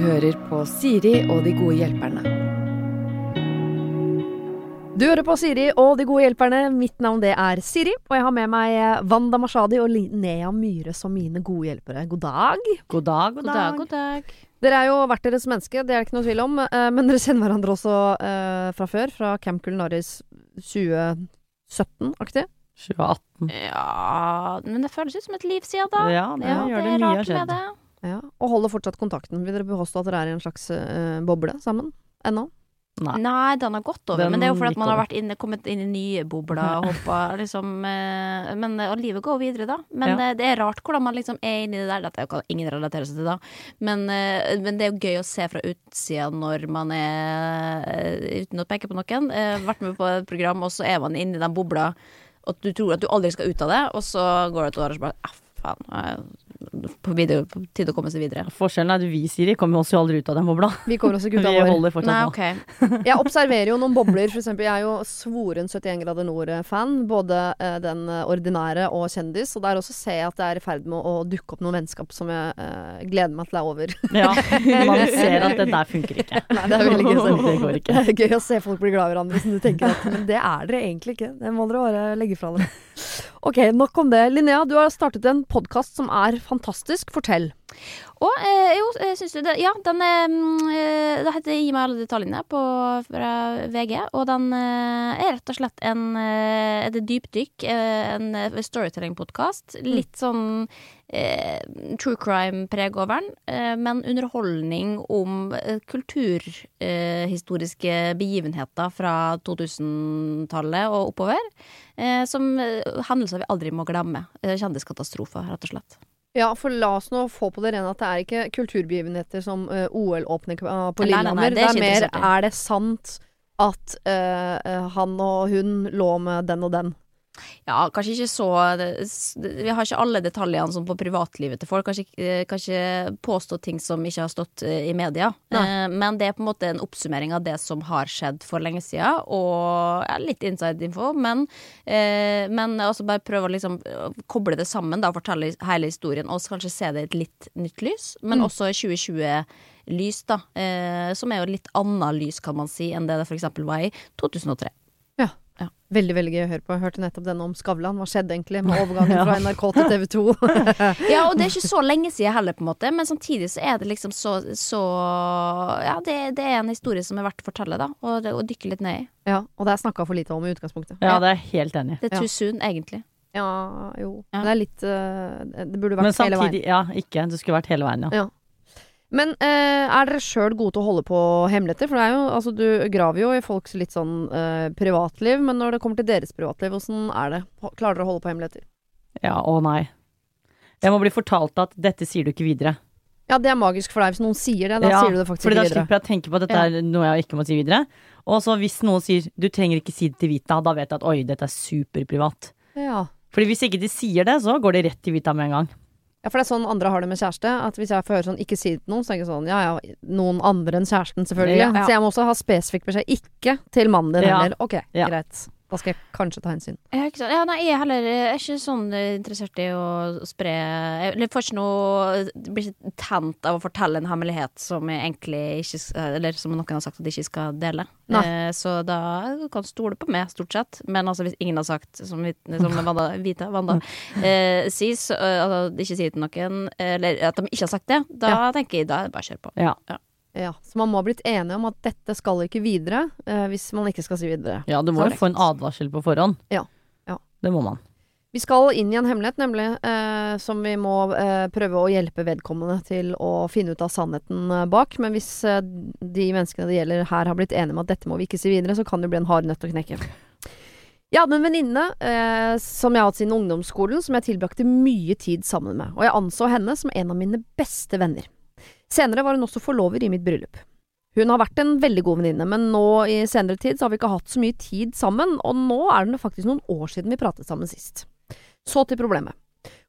hører på Siri og de gode hjelperne. Du hører på Siri og de gode hjelperne. Mitt navn det er Siri, og jeg har med meg Wanda Mashadi og Linnea Myhre som mine gode hjelpere. God dag. God dag, god God dag, god dag. Dere er jo hvert deres menneske, det er det ikke noe tvil om. eh, Men dere kjenner hverandre også eh, fra før, fra Camp Culinaris 2017-aktig. 2018. Ja, men det føles ut som et liv siden da. Ja, det Ja, gjør det. er Mye har rart med skjedd. det. Ja, og holder fortsatt kontakten. Vil dere påstå at dere er i en slags uh, boble sammen ennå? Nei. Nei, den har gått over. Den men det er jo fordi at man har vært inne, kommet inn i nye bobler og hoppa liksom Uh, Men og livet går videre, da. Men Ja. uh, det er rart hvordan man liksom er inni det der. Dette kan ingen relatere seg til, da. Men, eh, men det er jo gøy å se fra utsida når man er eh, Uten å peke på noen. eh, vært med på et program, og så er man inni den bobla. Og du tror at du aldri skal ut av det, og så går det et år, og så bare ah, faen. På tide å komme seg videre. Forskjellen er at vi, Siri, kommer oss jo aldri ut av den bobla. Vi kommer oss ikke ut Vi av vår. holder fortsatt Nei, okay. ok. Jeg observerer jo noen bobler. Eksempel, jeg er jo svoren 71 grader nord-fan. Både eh, den ordinære og kjendis. Og der også ser jeg at det er i ferd med å dukke opp noen vennskap som jeg eh, gleder meg til er over. Ja, man ser at det der funker ikke. Nei, det er veldig gøy. Det går ikke. Det er gøy å se folk bli glad i hverandre, som du tenker at Men det er dere egentlig ikke. Det må dere bare legge fra dere. Ok, nok om det. Linnea, du har startet en podkast som er fantastisk. Fortell. Og eh, jo, eh, syns du det? Ja, den er mm, eh, Det heter Gi meg alle detaljene på fra VG. Og den eh, er rett og slett en eh, et dypdykk, eh, en eh, storytelling-podkast. Litt sånn eh, true crime-preg over den, eh, men underholdning om eh, kulturhistoriske begivenheter fra 2000-tallet og oppover. Eh, som eh, hendelser vi aldri må glemme. Eh, Kjendiskatastrofer, rett og slett. Ja, for la oss nå få på det rene at det er ikke kulturbegivenheter som uh, OL-åpner på Nei, nei, nei, Lillehammer. det Det er er mer er det sant at eh, eh, han og hun lå med den og den? Ja, kanskje ikke så Vi har ikke alle detaljene sånn på privatlivet til folk. Kanskje, kanskje påstå ting som ikke har stått eh, i media. Nei. Eh, Men det er på en måte en oppsummering av det som har skjedd for lenge siden, og ja, litt inside info. Men, eh, men også bare prøve å liksom eh, koble det sammen, da, fortelle hele historien, og kanskje se det i et litt nytt lys. Men Mm. også 2020-lys, da. Eh, som er jo litt annet lys, kan man si, enn det det eksempel var i 2003. Veldig veldig gøy å høre på. Jeg hørte nettopp denne om Skavlan. Hva skjedde egentlig med overgangen Ja. fra NRK til TV 2? Ja, og det er ikke så lenge siden heller, på en måte. Men samtidig så er det liksom så, så Ja, det, det er en historie som er verdt å fortelle, da. Og, og dykke litt ned i. ja, og det er snakka for lite om i utgangspunktet. Ja, det er jeg helt enig i. Det er Ja. too soon, egentlig. Ja, jo. Ja. Det er litt uh, Det burde vært samtidig, hele veien. Men samtidig, ja, ikke. Det skulle vært hele veien, ja. Ja. Men eh, er dere sjøl gode til å holde på hemmeligheter? For det er jo, altså, du graver jo i folks litt sånn eh, privatliv, men når det kommer til deres privatliv, åssen er det? Klarer dere å holde på hemmeligheter? Ja, å nei. Jeg må bli fortalt at dette sier du ikke videre. Ja, det er magisk for deg. Hvis noen sier det, da Ja, sier du det faktisk Fordi da for da slipper jeg å tenke på at dette er noe jeg ikke må si videre. Og så hvis noen sier du trenger ikke si det til Vita, da vet jeg at oi, dette er superprivat. Ja. Fordi hvis ikke de sier det, så går det rett til Vita med en gang. Ja, for det er sånn andre har det med kjæreste. At hvis jeg får høre sånn 'ikke si det til noen', så er jeg sånn ja ja, noen andre enn kjæresten, selvfølgelig. Ja, ja. Så jeg må også ha spesifikk beskjed. Ikke til mannen din heller. Ok, greit. Da skal jeg kanskje ta hensyn. Ja, ikke sant? Ja, nei, jeg er heller jeg er ikke sånn interessert i å spre Jeg jeg får ikke noe Blir ikke tent av å fortelle en hemmelighet som jeg egentlig ikke Eller som noen har sagt at de ikke skal dele. Eh, så da kan du stole på meg, stort sett. Men altså, hvis ingen har sagt, som, som Vanda, Vita, Wanda eh, sier, så, eh, altså, ikke sier til noen, eller at de ikke har sagt det, da tenker jeg da er bare kjør på. Ja. Ja, Så man må ha blitt enige om at dette skal ikke videre, eh, hvis man ikke skal si videre. ja, du må jo Korrekt. få en advarsel på forhånd. Ja. Ja. Det må man. Vi skal inn i en hemmelighet, nemlig, eh, som vi må eh, prøve å hjelpe vedkommende til å finne ut av sannheten eh, bak. Men hvis eh, de menneskene det gjelder her har blitt enige om at dette må vi ikke si videre, så kan det bli en hard nøtt å knekke. Jeg hadde en venninne eh, som jeg har hatt siden ungdomsskolen, som jeg tilbrakte mye tid sammen med. Og jeg anså henne som en av mine beste venner. Senere var hun også forlover i mitt bryllup. Hun har vært en veldig god venninne, men nå i senere tid har vi ikke hatt så mye tid sammen, og nå er det faktisk noen år siden vi pratet sammen sist. Så til problemet.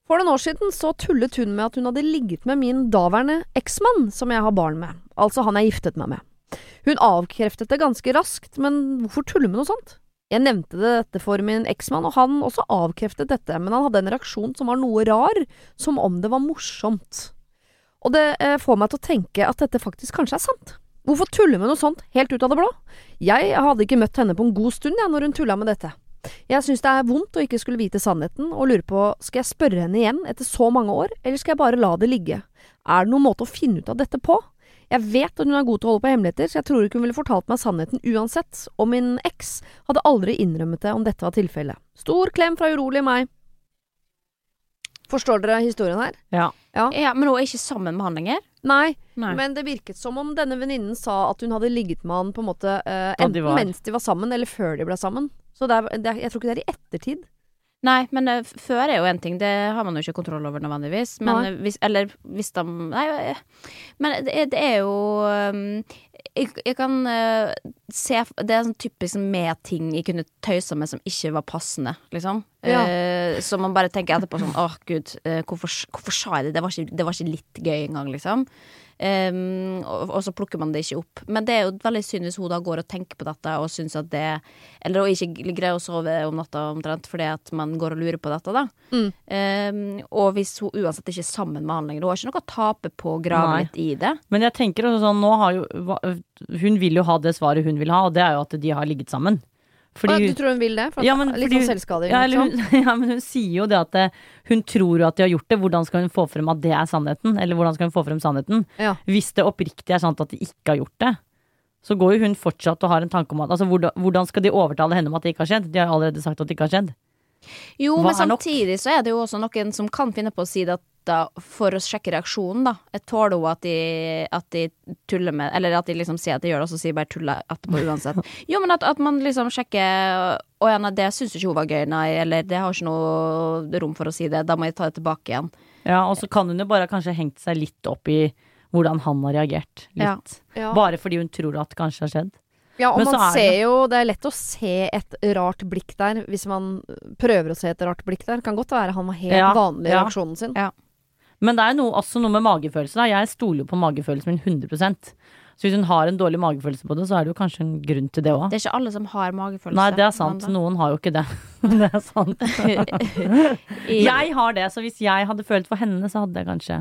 For noen år siden så tullet hun med at hun hadde ligget med min daværende eksmann, som jeg har barn med, altså han jeg giftet meg med. Hun avkreftet det ganske raskt, men hvorfor tulle med noe sånt? Jeg nevnte dette for min eksmann, og han også avkreftet dette, men han hadde en reaksjon som var noe rar, som om det var morsomt. Og det eh, får meg til å tenke at dette faktisk kanskje er sant. Hvorfor tulle med noe sånt helt ut av det blå? Jeg hadde ikke møtt henne på en god stund, jeg, når hun tulla med dette. Jeg syns det er vondt å ikke skulle vite sannheten, og lurer på skal jeg spørre henne igjen etter så mange år, eller skal jeg bare la det ligge? Er det noen måte å finne ut av dette på? Jeg vet at hun er god til å holde på hemmeligheter, så jeg tror ikke hun ville fortalt meg sannheten uansett, og min eks hadde aldri innrømmet det om dette var tilfellet. Stor klem fra urolig meg. Forstår dere historien her? Ja. Ja, Men hun er ikke sammen med han lenger? Nei, Nei. men det virket som om denne venninnen sa at hun hadde ligget med han på en måte uh, enten de mens de var sammen, eller før de ble sammen. Så det er, det er, jeg tror ikke det er i ettertid. Nei, men uh, før er jo en ting. Det har man jo ikke kontroll over nødvendigvis. Men hvis, eller hvis de Nei, eh, men det det er jo um, jeg, jeg kan uh, se Det er sånn typisk med ting jeg kunne tøysa med som ikke var passende, liksom. Ja. Uh, så man bare tenker etterpå sånn Åh, gud, uh, hvorfor, hvorfor sa jeg det? Det var ikke, det var ikke litt gøy engang, liksom. Um, og, og så plukker man det ikke opp. Men det er jo veldig synd hvis hun da går og tenker på dette og syns at det Eller å ikke greier å sove om natta omtrent fordi at man går og lurer på dette, da. Mm. Um, og hvis hun uansett ikke er sammen med han lenger, hun har ikke noe å tape på å grave litt i det. Men jeg tenker også sånn, nå har jo Hun vil jo ha det svaret hun vil ha, og det er jo at de har ligget sammen. Fordi hun- du tror hun vil det? For Ja, men litt fordi sånn selvskading? Ja, hun, ja, men hun sier jo det at det, hun tror jo at de har gjort det. Hvordan skal hun få frem at det er sannheten? Eller hvordan skal hun få frem sannheten? Ja. Hvis det oppriktig er sant at de ikke har gjort det, så går jo hun fortsatt og har en tanke om at altså, hvordan, skal de overtale henne om at det ikke har skjedd? De har jo allerede sagt at det ikke har skjedd. Jo, Hva men er samtidig så er det jo også noen som kan finne på å si dette for å sjekke reaksjonen, da. Jeg tåler jo at de, at de tuller med Eller at de liksom sier at de gjør det, og så sier bare tuller etterpå uansett. Jo, men at, at man liksom sjekker Å ja, nei, det syns ikke hun var gøy, nei, eller det har ikke noe rom for å si det, da må jeg ta det tilbake igjen. Ja, og så kan hun jo bare kanskje hengt seg litt opp i hvordan han har reagert. Litt. Ja. Bare fordi hun tror at det kanskje har skjedd. Ja, og man er ser jo Det er lett å se et rart blikk der, hvis man prøver å se et rart blikk der. Kan godt være han var helt Ja, vanlig i ja. reaksjonen sin. Men det er noe, også noe med magefølelse. Da. Jeg stoler jo på magefølelsen min 100% Så hvis hun har en dårlig magefølelse på det, så er det jo kanskje en grunn til det òg. Det er ikke alle som har magefølelse. Nei, det er sant. Noen har jo ikke det. det er sant. Jeg har det, så hvis jeg hadde følt for henne, så hadde jeg kanskje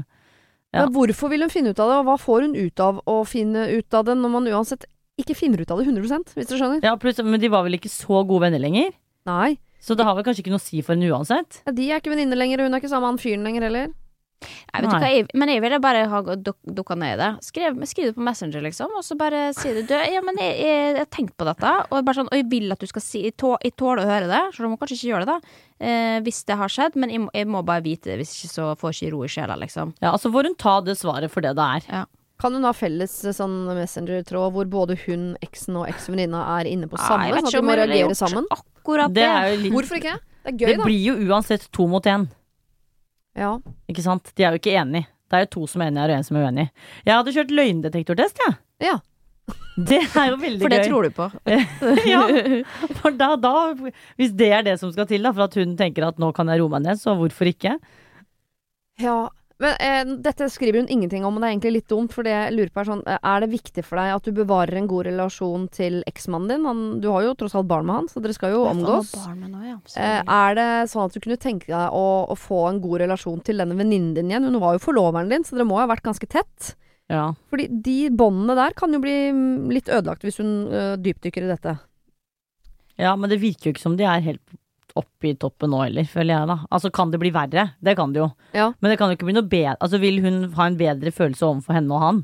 Ja. Men hvorfor vil hun finne ut av det, og hva får hun ut av å finne ut av det, når man uansett ikke finner ut av det 100% hvis du skjønner? Ja, pluss, Men de var vel ikke så gode venner lenger? Nei. Så det har vel kanskje ikke noe å si for henne uansett? Ja, De er ikke venninner lenger, og hun er ikke sammen med han fyren lenger heller. Nei, vet du hva, jeg, men jeg ville bare ha duk, dukka ned i det. Skriv, skriv det på Messenger, liksom, og så bare si det. Du, ja, men jeg, jeg, jeg har tenkt på dette, og, bare sånn, og jeg vil at du skal si Jeg tåler å høre det, selv om hun kanskje ikke gjør det, da. Eh, hvis det har skjedd, men jeg, må- jeg må bare vite det, hvis ikke så får jeg ikke ro i sjela, liksom. Ja, altså får hun ta det svaret for det det er. Kan hun ha felles eh, sånn Messenger-tråd hvor både hun, eksen og eksvenninna er inne på samme, jeg vet sånn at de må reagere sammen? Akkurat Det det. er jo litt Hvorfor ikke? Det er Det da. Det blir jo uansett to mot én, Ja. ikke sant? De er jo ikke enige. Det er jo to som er enige, og en som er uenig. Jeg hadde kjørt løgndetektortest, jeg. Ja. Det er jo veldig gøy. For det gøy. tror du på. ja, for da, da Hvis det er det som skal til da, for at hun tenker at nå kan jeg roe meg ned, så hvorfor ikke? Ja, men eh, dette skriver hun ingenting om, og det er egentlig litt dumt, for det jeg lurer på er sånn eh, Er det viktig for deg at du bevarer en god relasjon til eksmannen din? Han, du har jo tross alt barn med han, så dere skal jo omgås. Barn med nå, ja. Eh, er det sånn at du kunne tenke deg å, å få en god relasjon til denne venninnen din igjen? Hun var jo forloveren din, så dere må ha vært ganske tett. Ja. Fordi de båndene der kan jo bli mm, litt ødelagt hvis hun øh, dypdykker i dette. ja, men det virker jo ikke som de er helt oppe i toppen nå heller, føler jeg da. Altså kan det bli verre? Det kan det jo. Ja. Men det kan jo ikke bli noe bedre. Altså vil hun ha en bedre følelse overfor henne og han?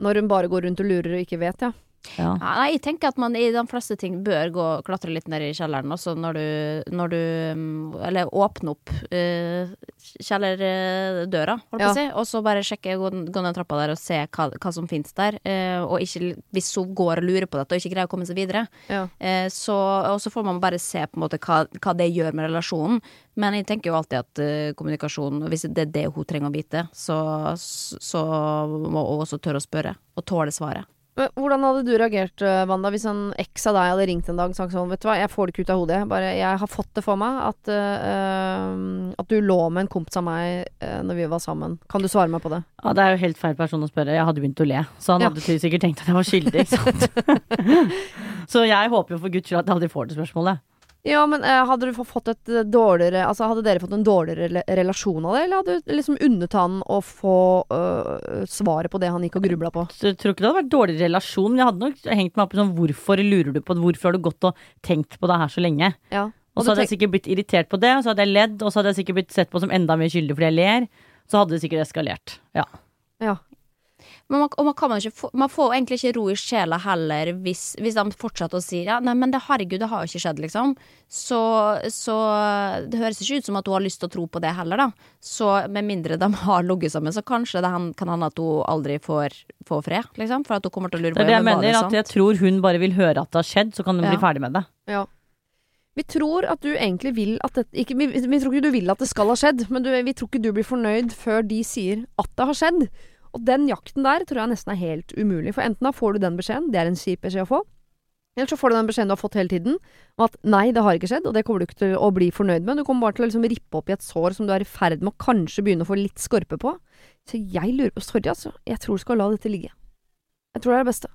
Når hun bare går rundt og lurer og ikke vet, ja. Ja. Ja, Nei, jeg tenker at man i de fleste ting bør gå og klatre litt ned i kjelleren også når du, når du mm, Eller åpne opp uh, kjellerdøra, holdt på Ja. å si, og så bare sjekke, gå, gå ned trappa der og se hva, hva som finnes der. Uh, og ikke, hvis hun går og lurer på dette og ikke greier å komme seg videre, ja. eh, så, og så får man bare se på en måte hva, hva det gjør med relasjonen. Men jeg tenker jo alltid at uh, kommunikasjon, hvis det er det hun trenger å vite, så, så må hun også tørre å spørre, og tåle svaret. Men hvordan hadde du reagert, øh, Wanda, hvis en eks av deg hadde ringt en dag og sagt sånn Vet du hva, jeg får det ikke ut av hodet. Bare, jeg har fått det for meg at, øh, at du lå med en kompis av meg uh, når vi var sammen. Kan du svare meg på det? ja, det er jo helt feil person å spørre. Jeg hadde begynt å le. Så han Ja. hadde sikkert tenkt at jeg var skyldig, ikke sant. så jeg håper jo for guds skyld at jeg aldri får det spørsmålet. Ja, men eh, hadde du fått et eh, dårligere Altså, hadde dere fått en dårligere rela- relasjon av det, eller hadde du liksom unnet han å få øh, svaret på det han gikk og grubla på? Jeg tror ikke det hadde vært dårlig relasjon, men jeg hadde nok hengt meg opp i sånn hvorfor lurer du på det, hvorfor har du gått og tenkt på det her så lenge? Ja. Og så hadde jeg sikkert blitt irritert på det, og så hadde jeg ledd, og så hadde jeg sikkert blitt sett på som enda mer skyldig fordi jeg ler. Så hadde det sikkert eskalert. Ja. ja. Men man, og man, kan man, ikke få, man får egentlig ikke ro i sjela heller hvis, hvis de fortsetter å si ja, nei, men det, herregud, det har jo ikke skjedd, liksom. Så, så det høres ikke ut som at hun har lyst til å tro på det heller, da. Så med mindre de har ligget sammen, så kanskje det kan hende at hun aldri får, får fred, liksom. For at hun kommer til å lure Det på er det jeg mener, det at jeg tror hun bare vil høre at det har skjedd, så kan hun Ja. bli ferdig med det. Ja. Vi tror at du egentlig vil at det ikke, vi, vi tror ikke du vil at det skal ha skjedd, men du, vi tror ikke du blir fornøyd før de sier at det har skjedd. Og den jakten der tror jeg nesten er helt umulig, for enten da får du den beskjeden, det er en kjip beskjed å få, eller så får du den beskjeden du har fått hele tiden, om at nei, det har ikke skjedd, og det kommer du ikke til å bli fornøyd med. Du kommer bare til å liksom rippe opp i et sår som du er i ferd med å kanskje begynne å få litt skorpe på. Så jeg lurer på Sorry, altså. Jeg tror du skal la dette ligge. Jeg tror det er det beste.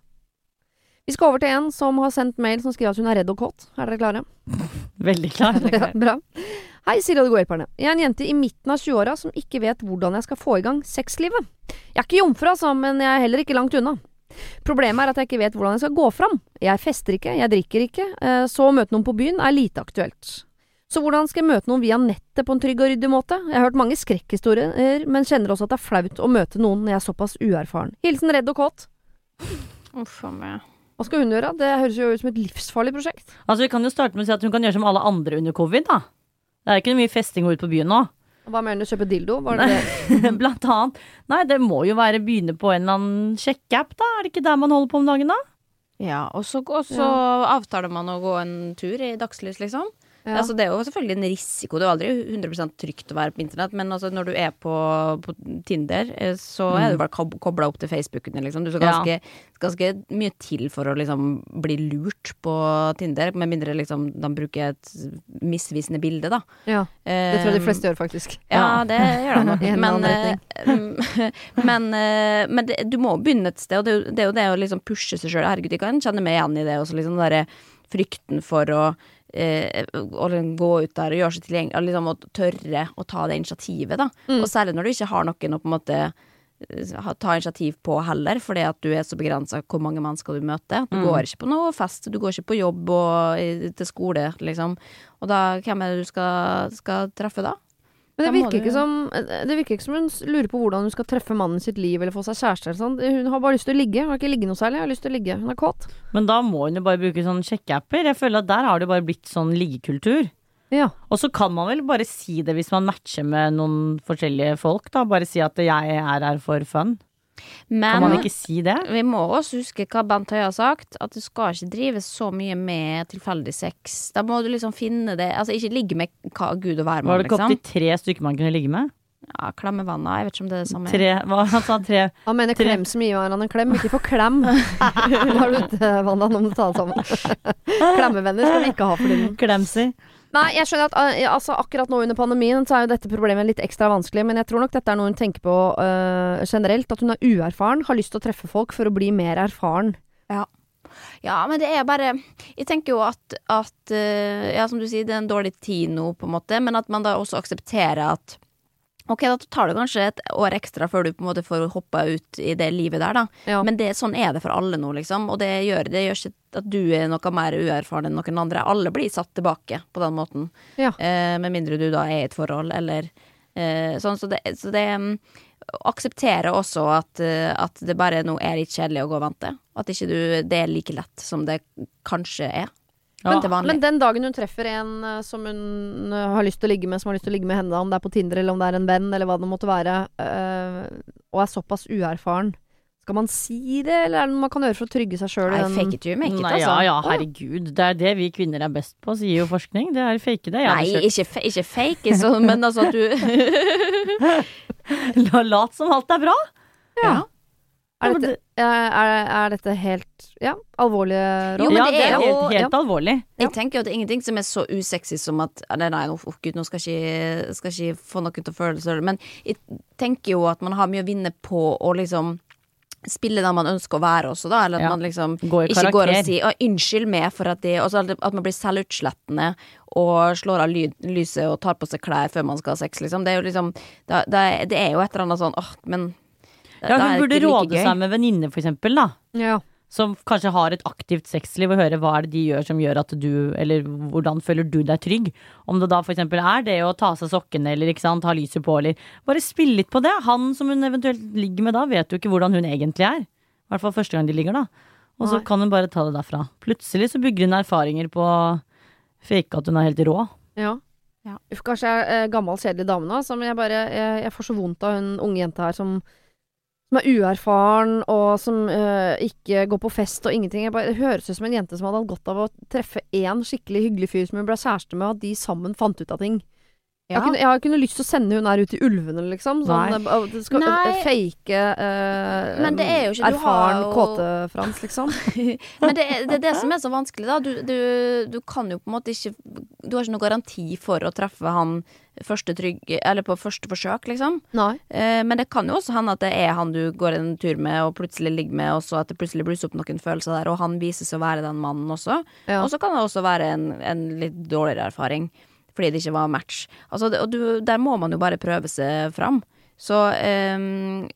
Vi skal over til en som har sendt mail som skriver at hun er redd og kåt. Er dere klare? Veldig klar. Ja, bra. Hei, Siri og de gode hjelperne. Jeg er en jente i midten av 20-åra som ikke vet hvordan jeg skal få i gang sexlivet. Jeg er ikke jomfru, altså, men jeg er heller ikke langt unna. Problemet er at jeg ikke vet hvordan jeg skal gå fram. Jeg fester ikke, jeg drikker ikke, eh, så å møte noen på byen er lite aktuelt. Så hvordan skal jeg møte noen via nettet på en trygg og ryddig måte? Jeg har hørt mange skrekkhistorier, men kjenner også at det er flaut å møte noen når jeg er såpass uerfaren. Hilsen redd og kåt. Uff a meg. Hva skal hun gjøre? Det høres jo ut som et livsfarlig prosjekt. Altså Vi kan jo starte med å si at hun kan gjøre som alle andre under covid. da Det er ikke mye festing ute på byen nå. Hva mener du? Kjøpe dildo? Var det det? Blant annet. Nei, det må jo være begynne på en eller annen sjekkeapp, da. Er det ikke der man holder på om dagen, da? Ja, og så, og så avtaler man å gå en tur i dagslys, liksom. Ja. Altså, det er jo selvfølgelig en risiko. Det er aldri 100 trygt å være på internett, men altså, når du er på, på Tinder, så så er du bare kob kobla opp til Facebooken din, liksom. Du skal Ja. ganske, ganske mye til for å liksom bli lurt på Tinder, med mindre liksom de bruker et misvisende bilde, da. ja. Det tror jeg de Eh, fleste gjør, faktisk. Ja, det gjør de nok. Men, eh, men, eh, men det, du må begynne et sted, og det, det er jo det å liksom pushe seg sjøl. Herregud, jeg kan kjenne meg igjen i det. Også liksom den derre frykten for å, eh, å liksom gå ut der og gjøre seg tilgjengelig, liksom og tørre å ta det initiativet, da. Mm. Og særlig når du ikke har noen å på en måte eh, ta initiativ på heller, fordi at du er så begrensa hvor mange mennesker du møter. Du Mm. går ikke på noe fest, du går ikke på jobb og i- til skole, liksom. Og da, hvem er det du skal, skal treffe da? Men det virker, du- ikke som, det virker ikke som hun lurer på hvordan hun skal treffe mannen sitt liv eller få seg kjæreste. Eller sånn. Hun har bare lyst til å ligge. Hun har ikke ligget noe særlig. Hun har lyst til å ligge. Hun er kåt. Men da må hun jo bare bruke sånne sjekkeapper. Jeg føler at der har det bare blitt sånn liggekultur. Ja. Og så kan man vel bare si det hvis man matcher med noen forskjellige folk, da. Bare si at jeg er her for fun. Men Kan man ikke si det? vi må også huske hva Bent Høie har sagt, at du skal ikke drive så mye med tilfeldig sex. Da må du liksom finne det Altså ikke ligge med hva gud og Var det ikke liksom. opptil tre stykker man kunne ligge med? Ja, Klemmevanna, jeg vet ikke om det er det samme. Tre, hva han sa tre Han mener Tre. klem som gir hverandre en klem, ikke få klem. Har du utvanna, nå må du ta det sammen. Klemmevenner skal vi ikke ha for tiden. klemsi? Nei, jeg skjønner at eh, altså, akkurat nå under pandemien så er jo dette problemet litt ekstra vanskelig, men jeg tror nok dette er noe hun tenker på uh, generelt. At hun er uerfaren, har lyst til å treffe folk for å bli mer erfaren. Ja, men det er bare Jeg tenker jo at, at eh, Ja, som du sier, det er en dårlig tid nå, på en måte, men at man da også aksepterer at Ok, da tar det kanskje et år ekstra før du på en måte får hoppa ut i det livet der, da. Ja. Men det, sånn er det for alle nå, liksom. Og det gjør, det gjør ikke at du er noe mer uerfaren enn noen andre. Alle blir satt tilbake på den måten. Ja. Eh, med mindre du da er i et forhold, eller eh, sånn. Så det, så det mm, Akseptere også at, eh, at det bare nå er litt kjedelig å gå og vente. At ikke du, det er like lett som det kanskje er. Ja. til. Men den dagen hun treffer en eh, som hun eh, har lyst til å ligge med, som har lyst til å ligge med henne, om det er på Tinder eller om det er en venn eller hva det måtte være, eh, og er såpass uerfaren, skal man si det, eller er det noe man kan gjøre for å trygge seg sjøl? Fake it you make it, Nei, altså. ja, ja, herregud. Det er det vi kvinner er best på, sier jo forskning. Det er fake det. Jeg Nei, ikke, fe- ikke fake it, men altså at du La- Lat som alt er bra. Ja. Er dette, er, er, dette helt ja, alvorlige Jo, råd? men ja, det det er jo- helt, helt alvorlig. Jeg tenker jo at det er ingenting som er så usexy som at Nei, nei, oh, Gud, nå skal jeg ikke, skal ikke få noen til å føle seg Men jeg tenker jo at man har mye å vinne på å liksom spille den man ønsker å være også, da. Eller at Ja. man liksom går ikke går og sier 'unnskyld meg for at de altså at man blir selvutslettende og slår av lyd, lyset og tar på seg klær før man skal ha sex, liksom. Det er jo liksom Det, det, det er jo et eller annet sånn åh, men Ja, hun burde råde seg med venninne, for eksempel, da. Ja. Som kanskje har et aktivt sexliv, og høre hva er det de gjør som gjør at du Eller hvordan føler du deg trygg? Om det da for eksempel er det å ta av seg sokkene, eller ikke sant, ha lyset på, eller Bare spill litt på det. Han som hun eventuelt ligger med da, vet jo ikke hvordan hun egentlig er. I hvert fall første gang de ligger, da. Og så kan hun bare ta det derfra. Plutselig så bygger hun erfaringer på fake at hun er helt rå. Ja. Ja. Uff, Kanskje jeg er eh, gammel, kjedelig dame nå, men jeg bare jeg, jeg får så vondt av hun unge jenta her som, som er uerfaren, og som uh, ikke går på fest og ingenting. Bare, det høres ut som en jente som hadde hatt godt av å treffe én skikkelig hyggelig fyr som hun ble kjæreste med, og at de sammen fant ut av ting. Jeg, har ikke, jeg har ikke noe lyst til å sende hun her ut i ulvene, liksom. Sånn, Nei. skal, Nei. eh, fake eh, Men det er jo ikke- du erfaren jo- kåte-Frans, liksom. Men det er, det er det som er så vanskelig, da. Du, du, du kan jo på en måte ikke Du har ikke noe garanti for å treffe han første trygg Eller på første forsøk, liksom. Nei. Eh, men det kan jo også hende at det er han du går en tur med og plutselig ligger med, og så at det plutselig blusser opp noen følelser der, og han viser seg å være den mannen også. Ja. Og så kan det også være en, en litt dårligere erfaring, fordi det ikke var match. Altså, og du, der må man jo bare prøve seg fram. Så um,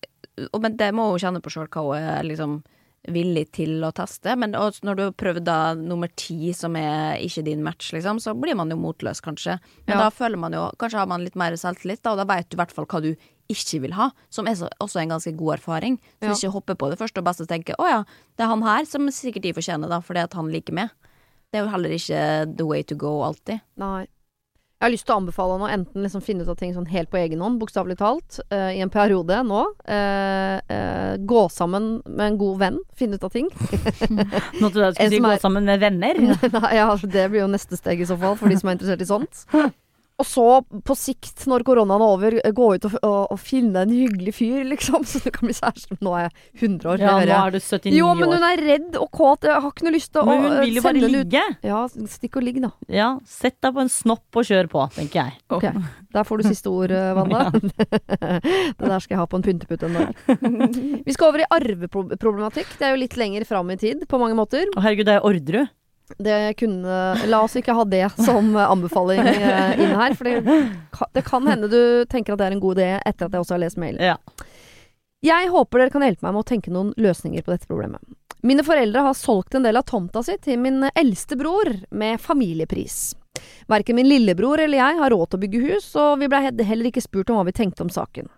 og, Men det må hun kjenne på sjøl hva hun er liksom villig til å teste. Men når du prøver da nummer ti, som er ikke din match, liksom, så blir man jo motløs, kanskje. Men Ja. da føler man jo Kanskje har man litt mer selvtillit, da, og da veit du i hvert fall hva du ikke vil ha, som er så, også en ganske god erfaring. Så Ja. ikke hoppe på det første og beste og tenke å ja, det er han her som sikkert de fortjener, da, fordi at han liker meg. Det er jo heller ikke the way to go alltid. Nei. Jeg har lyst til å anbefale han å enten liksom finne ut av ting sånn helt på egen hånd, bokstavelig talt, uh, i en periode nå. Uh, uh, gå sammen med en god venn, finne ut av ting. Nå trodde jeg du skulle si er... gå sammen med venner. Nei, ja, det blir jo neste steg i så fall, for de som er interessert i sånt. Og så, på sikt, når koronaen er over, gå ut og, og, og finne en hyggelig fyr, liksom, så du kan bli kjæreste. Nå er jeg 100 år, Ja, nå er du 79 år. Jo, men hun er redd og kåt. Jeg har ikke noe lyst til å Men hun vil jo bare sende ut. ligge. Ja, stikk og ligg, da. Ja, sett deg på en snopp og kjør på, tenker jeg. Ok, Der får du siste ord, eh, Wanda. det der skal jeg ha på en pyntepute en dag. Vi skal over i arveproblematikk. Det er jo litt lenger fram i tid, på mange måter. Å herregud, det er Orderud. Det kunne La oss ikke ha det som eh, anbefaling Inne inn her, for det, det kan hende du tenker at det er en god idé etter at jeg også har lest mailen. Ja. Jeg håper dere kan hjelpe meg med å tenke noen løsninger på dette problemet. Mine foreldre har solgt en del av tomta si til min eldste bror med familiepris. Verken min lillebror eller jeg har råd til å bygge hus, og vi blei heller ikke spurt om hva vi tenkte om saken.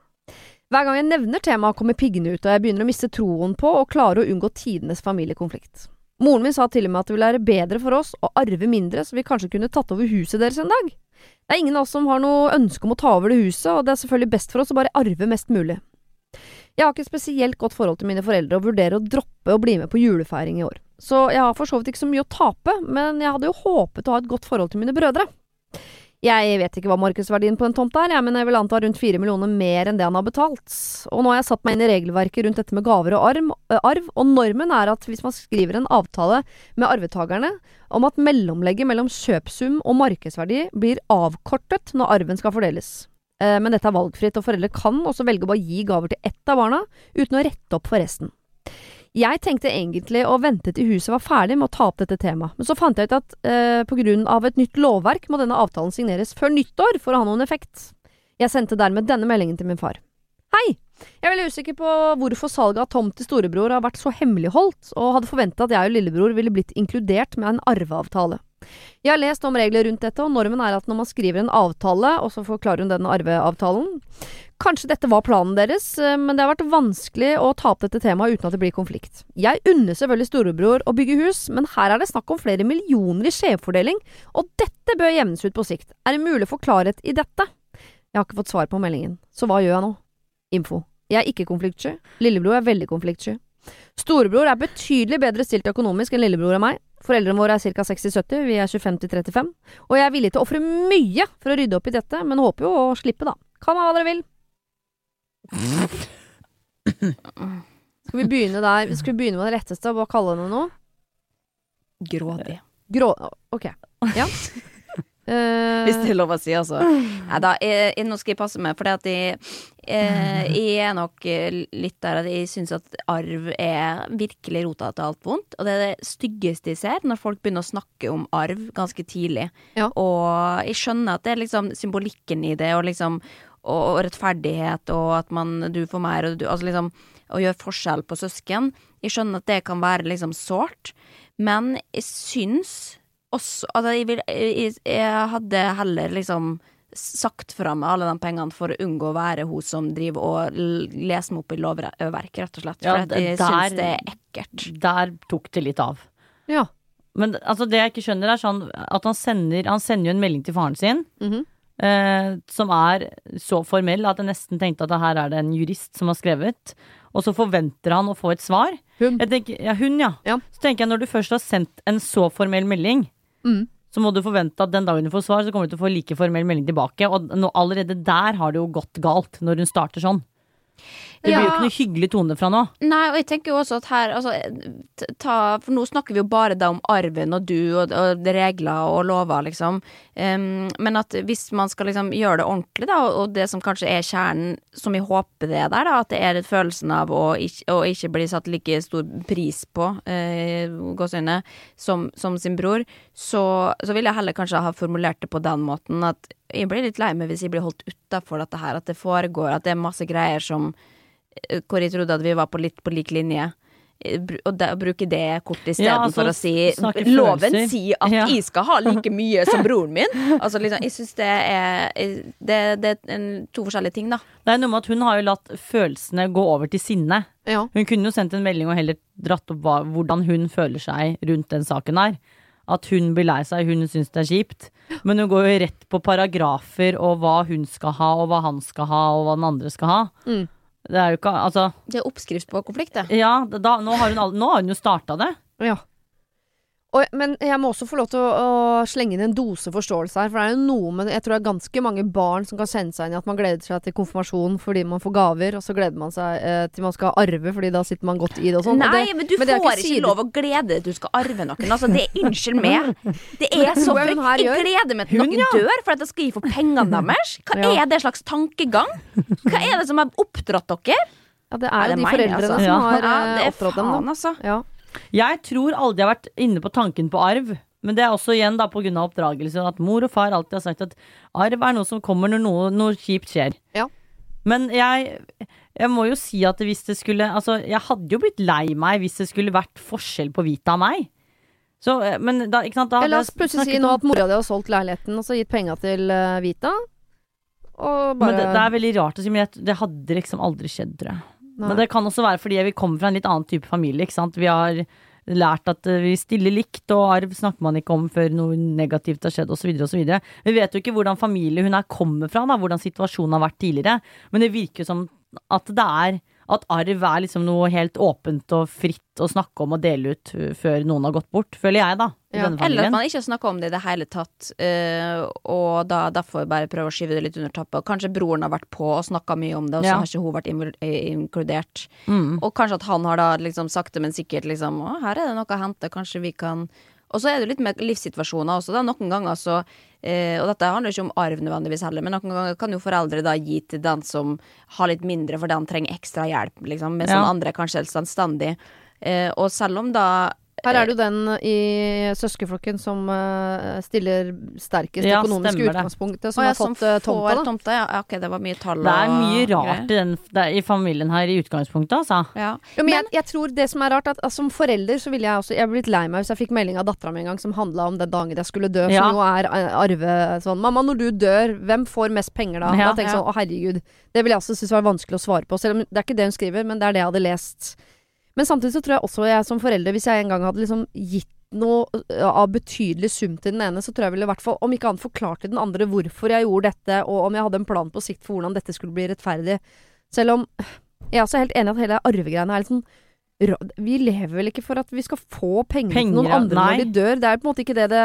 Hver gang jeg nevner temaet, kommer piggene ut, og jeg begynner å miste troen på å klare å unngå tidenes familiekonflikt. Moren min sa til og med at det ville være bedre for oss å arve mindre, så vi kanskje kunne tatt over huset deres en dag. Det er ingen av oss som har noe ønske om å ta over det huset, og det er selvfølgelig best for oss å bare arve mest mulig. Jeg har ikke et spesielt godt forhold til mine foreldre og vurderer å droppe å bli med på julefeiring i år. Så jeg har for så vidt ikke så mye å tape, men jeg hadde jo håpet å ha et godt forhold til mine brødre. Jeg vet ikke hva markedsverdien på en tomt er, men jeg vil anta rundt fire millioner mer enn det han har betalt. Og nå har jeg satt meg inn i regelverket rundt dette med gaver og arm, arv, og normen er at hvis man skriver en avtale med arvetakerne om at mellomlegget mellom kjøpsum og markedsverdi blir avkortet når arven skal fordeles. Eh, Men dette er valgfritt, og foreldre kan også velge å bare gi gaver til ett av barna, uten å rette opp for resten. Jeg tenkte egentlig å vente til huset var ferdig med å ta opp dette temaet, men så fant jeg ut at eh, på grunn av et nytt lovverk må denne avtalen signeres før nyttår for å ha noen effekt. Jeg sendte dermed denne meldingen til min far. Hei! Jeg er veldig usikker på hvorfor salget av tomt til storebror har vært så hemmeligholdt, og hadde forventet at jeg og lillebror ville blitt inkludert med en arveavtale. Jeg har lest om regler rundt dette, og normen er at når man skriver en avtale, og så forklarer hun den arveavtalen Kanskje dette var planen deres, eh, men det har vært vanskelig å ta opp dette temaet uten at det blir konflikt. Jeg unner selvfølgelig storebror å bygge hus, men her er det snakk om flere millioner i skjevfordeling, og dette bør jevnes ut på sikt. Er det mulig å få klarhet i dette? Jeg har ikke fått svar på meldingen, så hva gjør jeg nå? Info. Jeg er ikke konfliktsky. Lillebror er veldig konfliktsky. Storebror er betydelig bedre stilt økonomisk enn lillebror og meg. Foreldrene våre er ca. 60-70, vi er 25-35. Og jeg er villig til å ofre mye for å rydde opp i dette, men håper jo å slippe, da. Kan ha hva dere vil. Skal vi begynne der? Skal vi begynne med det letteste? Hva kalle henne noe? Grådig. Grå... Ok. Ja. Uh, Hvis det er lov å si, altså. Nei da, jeg, jeg, nå skal jeg passe meg, for jeg, eh, jeg er nok eh, litt der at jeg syns at arv er virkelig rota til alt vondt. Og det er det styggeste jeg ser, når folk begynner å snakke om arv ganske tidlig. Ja. Og jeg skjønner at det er liksom symbolikken i det, og liksom og, og rettferdighet, og at man du får mer, og du Altså liksom å gjøre forskjell på søsken. Jeg skjønner at det kan være liksom sårt, men jeg syns også Altså, jeg, vil, jeg, jeg hadde heller liksom sagt fra meg alle de pengene for å unngå å være hun som driver og leser meg opp i lovverket, rett og slett. Ja, For jeg syns det er ekkelt. Der tok det litt av. ja. Men altså, det jeg ikke skjønner, er sånn at han sender, han sender jo en melding til faren sin. Mhm. Eh, som er så formell at jeg nesten tenkte at her er det en jurist som har skrevet. Og så forventer han å få et svar. Hun. Jeg tenker, ja, hun, ja. Ja. Så tenker jeg når du først har sendt en så formell melding, Mm. så må du forvente at den dagen du får svar, så kommer du til å få like formell melding tilbake. Og nå, allerede der har det jo gått galt, når hun starter sånn. Det blir jo ikke noe hyggelig tone fra nå. Nei, og jeg tenker jo også at her altså, ta, For nå snakker vi jo bare da om arven og du og, og regler og lover, liksom. Um, men at hvis man skal liksom gjøre det ordentlig, da, og det som kanskje er kjernen, som jeg håper det er der, da, at det er følelsen av å ikke, å ikke bli satt like stor pris på, uh, gåseøyne, som, som sin bror, så, så vil jeg heller kanskje ha formulert det på den måten at jeg blir litt lei meg hvis jeg blir holdt utafor dette her, at det foregår, at det er masse greier som eh, hvor jeg trodde at vi var på litt på lik linje. Eh, Og da, bruke det kortet Ja, istedenfor altså, å si Loven følelser. sier at Ja. jeg skal ha like mye som broren min. Altså liksom, jeg syns det er Det, det er en, to forskjellige ting, da. Det er noe med at hun har jo latt følelsene gå over til sinne. ja. Hun kunne jo sendt en melding og heller dratt opp hva, hvordan hun føler seg rundt den saken her. At hun blir lei seg, hun syns det er kjipt. Men hun går jo rett på paragrafer og hva hun skal ha, og hva han skal ha, og hva den andre skal ha. Mm. Det er jo ikke Altså, Det er oppskrift på konflikt, det. ja, da, nå, har hun, all- nå har hun jo starta det. Ja. Og, men jeg må også få lov til å, å slenge inn en dose forståelse her. For det er jo noe med Jeg tror det er ganske mange barn som kan kjenne seg inn i at man gleder seg til konfirmasjon fordi man får gaver, og så gleder man seg eh, til man skal arve, fordi da sitter man godt i det og sånn. Nei, det, men du men får ikke ikke lov å glede deg til du skal arve noen. Altså, det er Unnskyld meg. Det er så jeg gleder meg til noen noen dør for at jeg skal gi for pengene deres. Hva Ja. er det slags tankegang? Hva er det som har oppdratt dere? ja, det er, er det de meg, foreldrene altså. som Ja. har Ja, eh, oppdratt dem, da. altså. Ja. Jeg tror aldri jeg har vært inne på tanken på arv. Men det er også igjen da på grunn av oppdragelse at mor og far alltid har sagt at arv er noe som kommer når noe, noe kjipt skjer. Ja. Men jeg, jeg må jo si at hvis det skulle Altså, jeg hadde jo blitt lei meg hvis det skulle vært forskjell på Vita og meg. Så, eh, men da, ikke sant, da la oss plutselig si nå at mora di har solgt leiligheten og så gitt penga til eh, Vita. Og bare Men det, det er veldig rart å si, men jeg, det hadde liksom aldri skjedd, tror jeg. Nei. Men det kan også være fordi vi kommer fra en litt annen type familie. Ikke sant? Vi har lært at eh, vi stiller likt, og arv snakker man ikke om før noe negativt har skjedd, osv. osv. Vi vet jo ikke hvordan familie hun her kommer fra, da, hvordan situasjonen har vært tidligere. Men det virker som at det er at arv er liksom noe helt åpent og fritt å snakke om og dele ut uh, før noen har gått bort, føler jeg, da. Ja. Eller at man ikke snakker om det i det hele tatt, uh, og da derfor bare prøve å skyve det litt under tappet. Kanskje broren har vært på og snakka mye om det, og så Ja. har ikke hun vært eh, inkludert. Mm. Og kanskje at han har da liksom sakte, men sikkert liksom Å, her er det noe å hente, kanskje vi kan Og så er det litt med livssituasjoner også, da. Noen ganger så Og dette handler ikke om arv nødvendigvis heller, men noen ganger kan jo foreldre da gi til den som har litt mindre, for den trenger ekstra hjelp, liksom. Mens Ja. den andre er kanskje helt selvstendig. Eh, og selv om da Her er det jo den i søskenflokken som eh, stiller sterkest Ja, økonomisk utgangspunkt, som har fått som tomta. får tomta. Ja, ok, det var mye tall Det er mye rart i, den, det er, i familien her i utgangspunktet, altså. Ja. Jo, men jeg, jeg tror det som er rart, at altså, som forelder så ville jeg også Jeg blitt litt lei meg hvis jeg fikk melding av dattera mi en gang som handla om den dagen jeg skulle dø, Ja. som jo er eh, arve sånn 'Mamma, når du dør, hvem får mest penger da?' Ja. da tenker jeg sånn 'Å, herregud'. Det ville jeg også synes var vanskelig å svare på. Selv om det er ikke det hun skriver, men det er det jeg hadde lest. Men samtidig så tror jeg også jeg som forelder, hvis jeg en gang hadde liksom gitt noe av betydelig sum til den ene, så tror jeg ville i hvert fall, om ikke annet, forklart til den andre hvorfor jeg gjorde dette, og om jeg hadde en plan på sikt for hvordan dette skulle bli rettferdig. Selv om jeg er også helt enig i at hele arvegreiene er litt sånn Vi lever vel ikke for at vi skal få penger, Penger, til noen andre Nei. når de dør. Det er på en måte ikke det det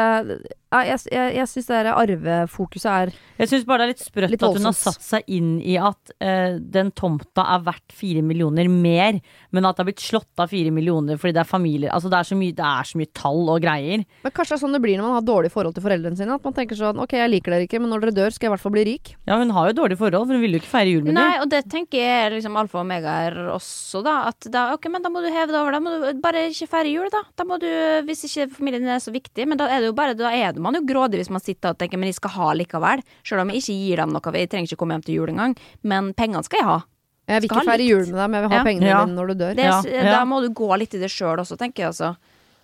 Jeg, jeg, jeg syns det der arvefokuset er Jeg syns bare det er litt sprøtt Litt at hun har satt seg inn i at uh, den tomta er verdt fire millioner mer, men at det har blitt slått av fire millioner fordi det er familier Altså det er så mye, det er så mye tall og greier. Men kanskje det er sånn det blir når man har dårlig forhold til foreldrene sine. At man tenker sånn Ok, jeg liker dere ikke, men når dere dør, skal jeg i hvert fall bli rik. Ja, hun har jo dårlig forhold, for hun vil jo ikke feire jul med Nei, og det tenker jeg liksom alfa og omega er også, da. At da, ok, men da må du heve det over. Da må du bare ikke feire jul, da. Da må du, hvis ikke familien din er så viktig. Men da er det jo bare, da er man jo grådig hvis man sitter og tenker men jeg skal ha likevel. Selv om jeg ikke gir dem noe. Jeg trenger ikke komme hjem til jul engang. Men pengene skal jeg ha. Jeg vil ikke feire litt. jul med deg, men jeg vil ha Ja. pengene Ja. dine når du dør. Det, Ja, Da må du gå litt i det sjøl også, tenker jeg altså.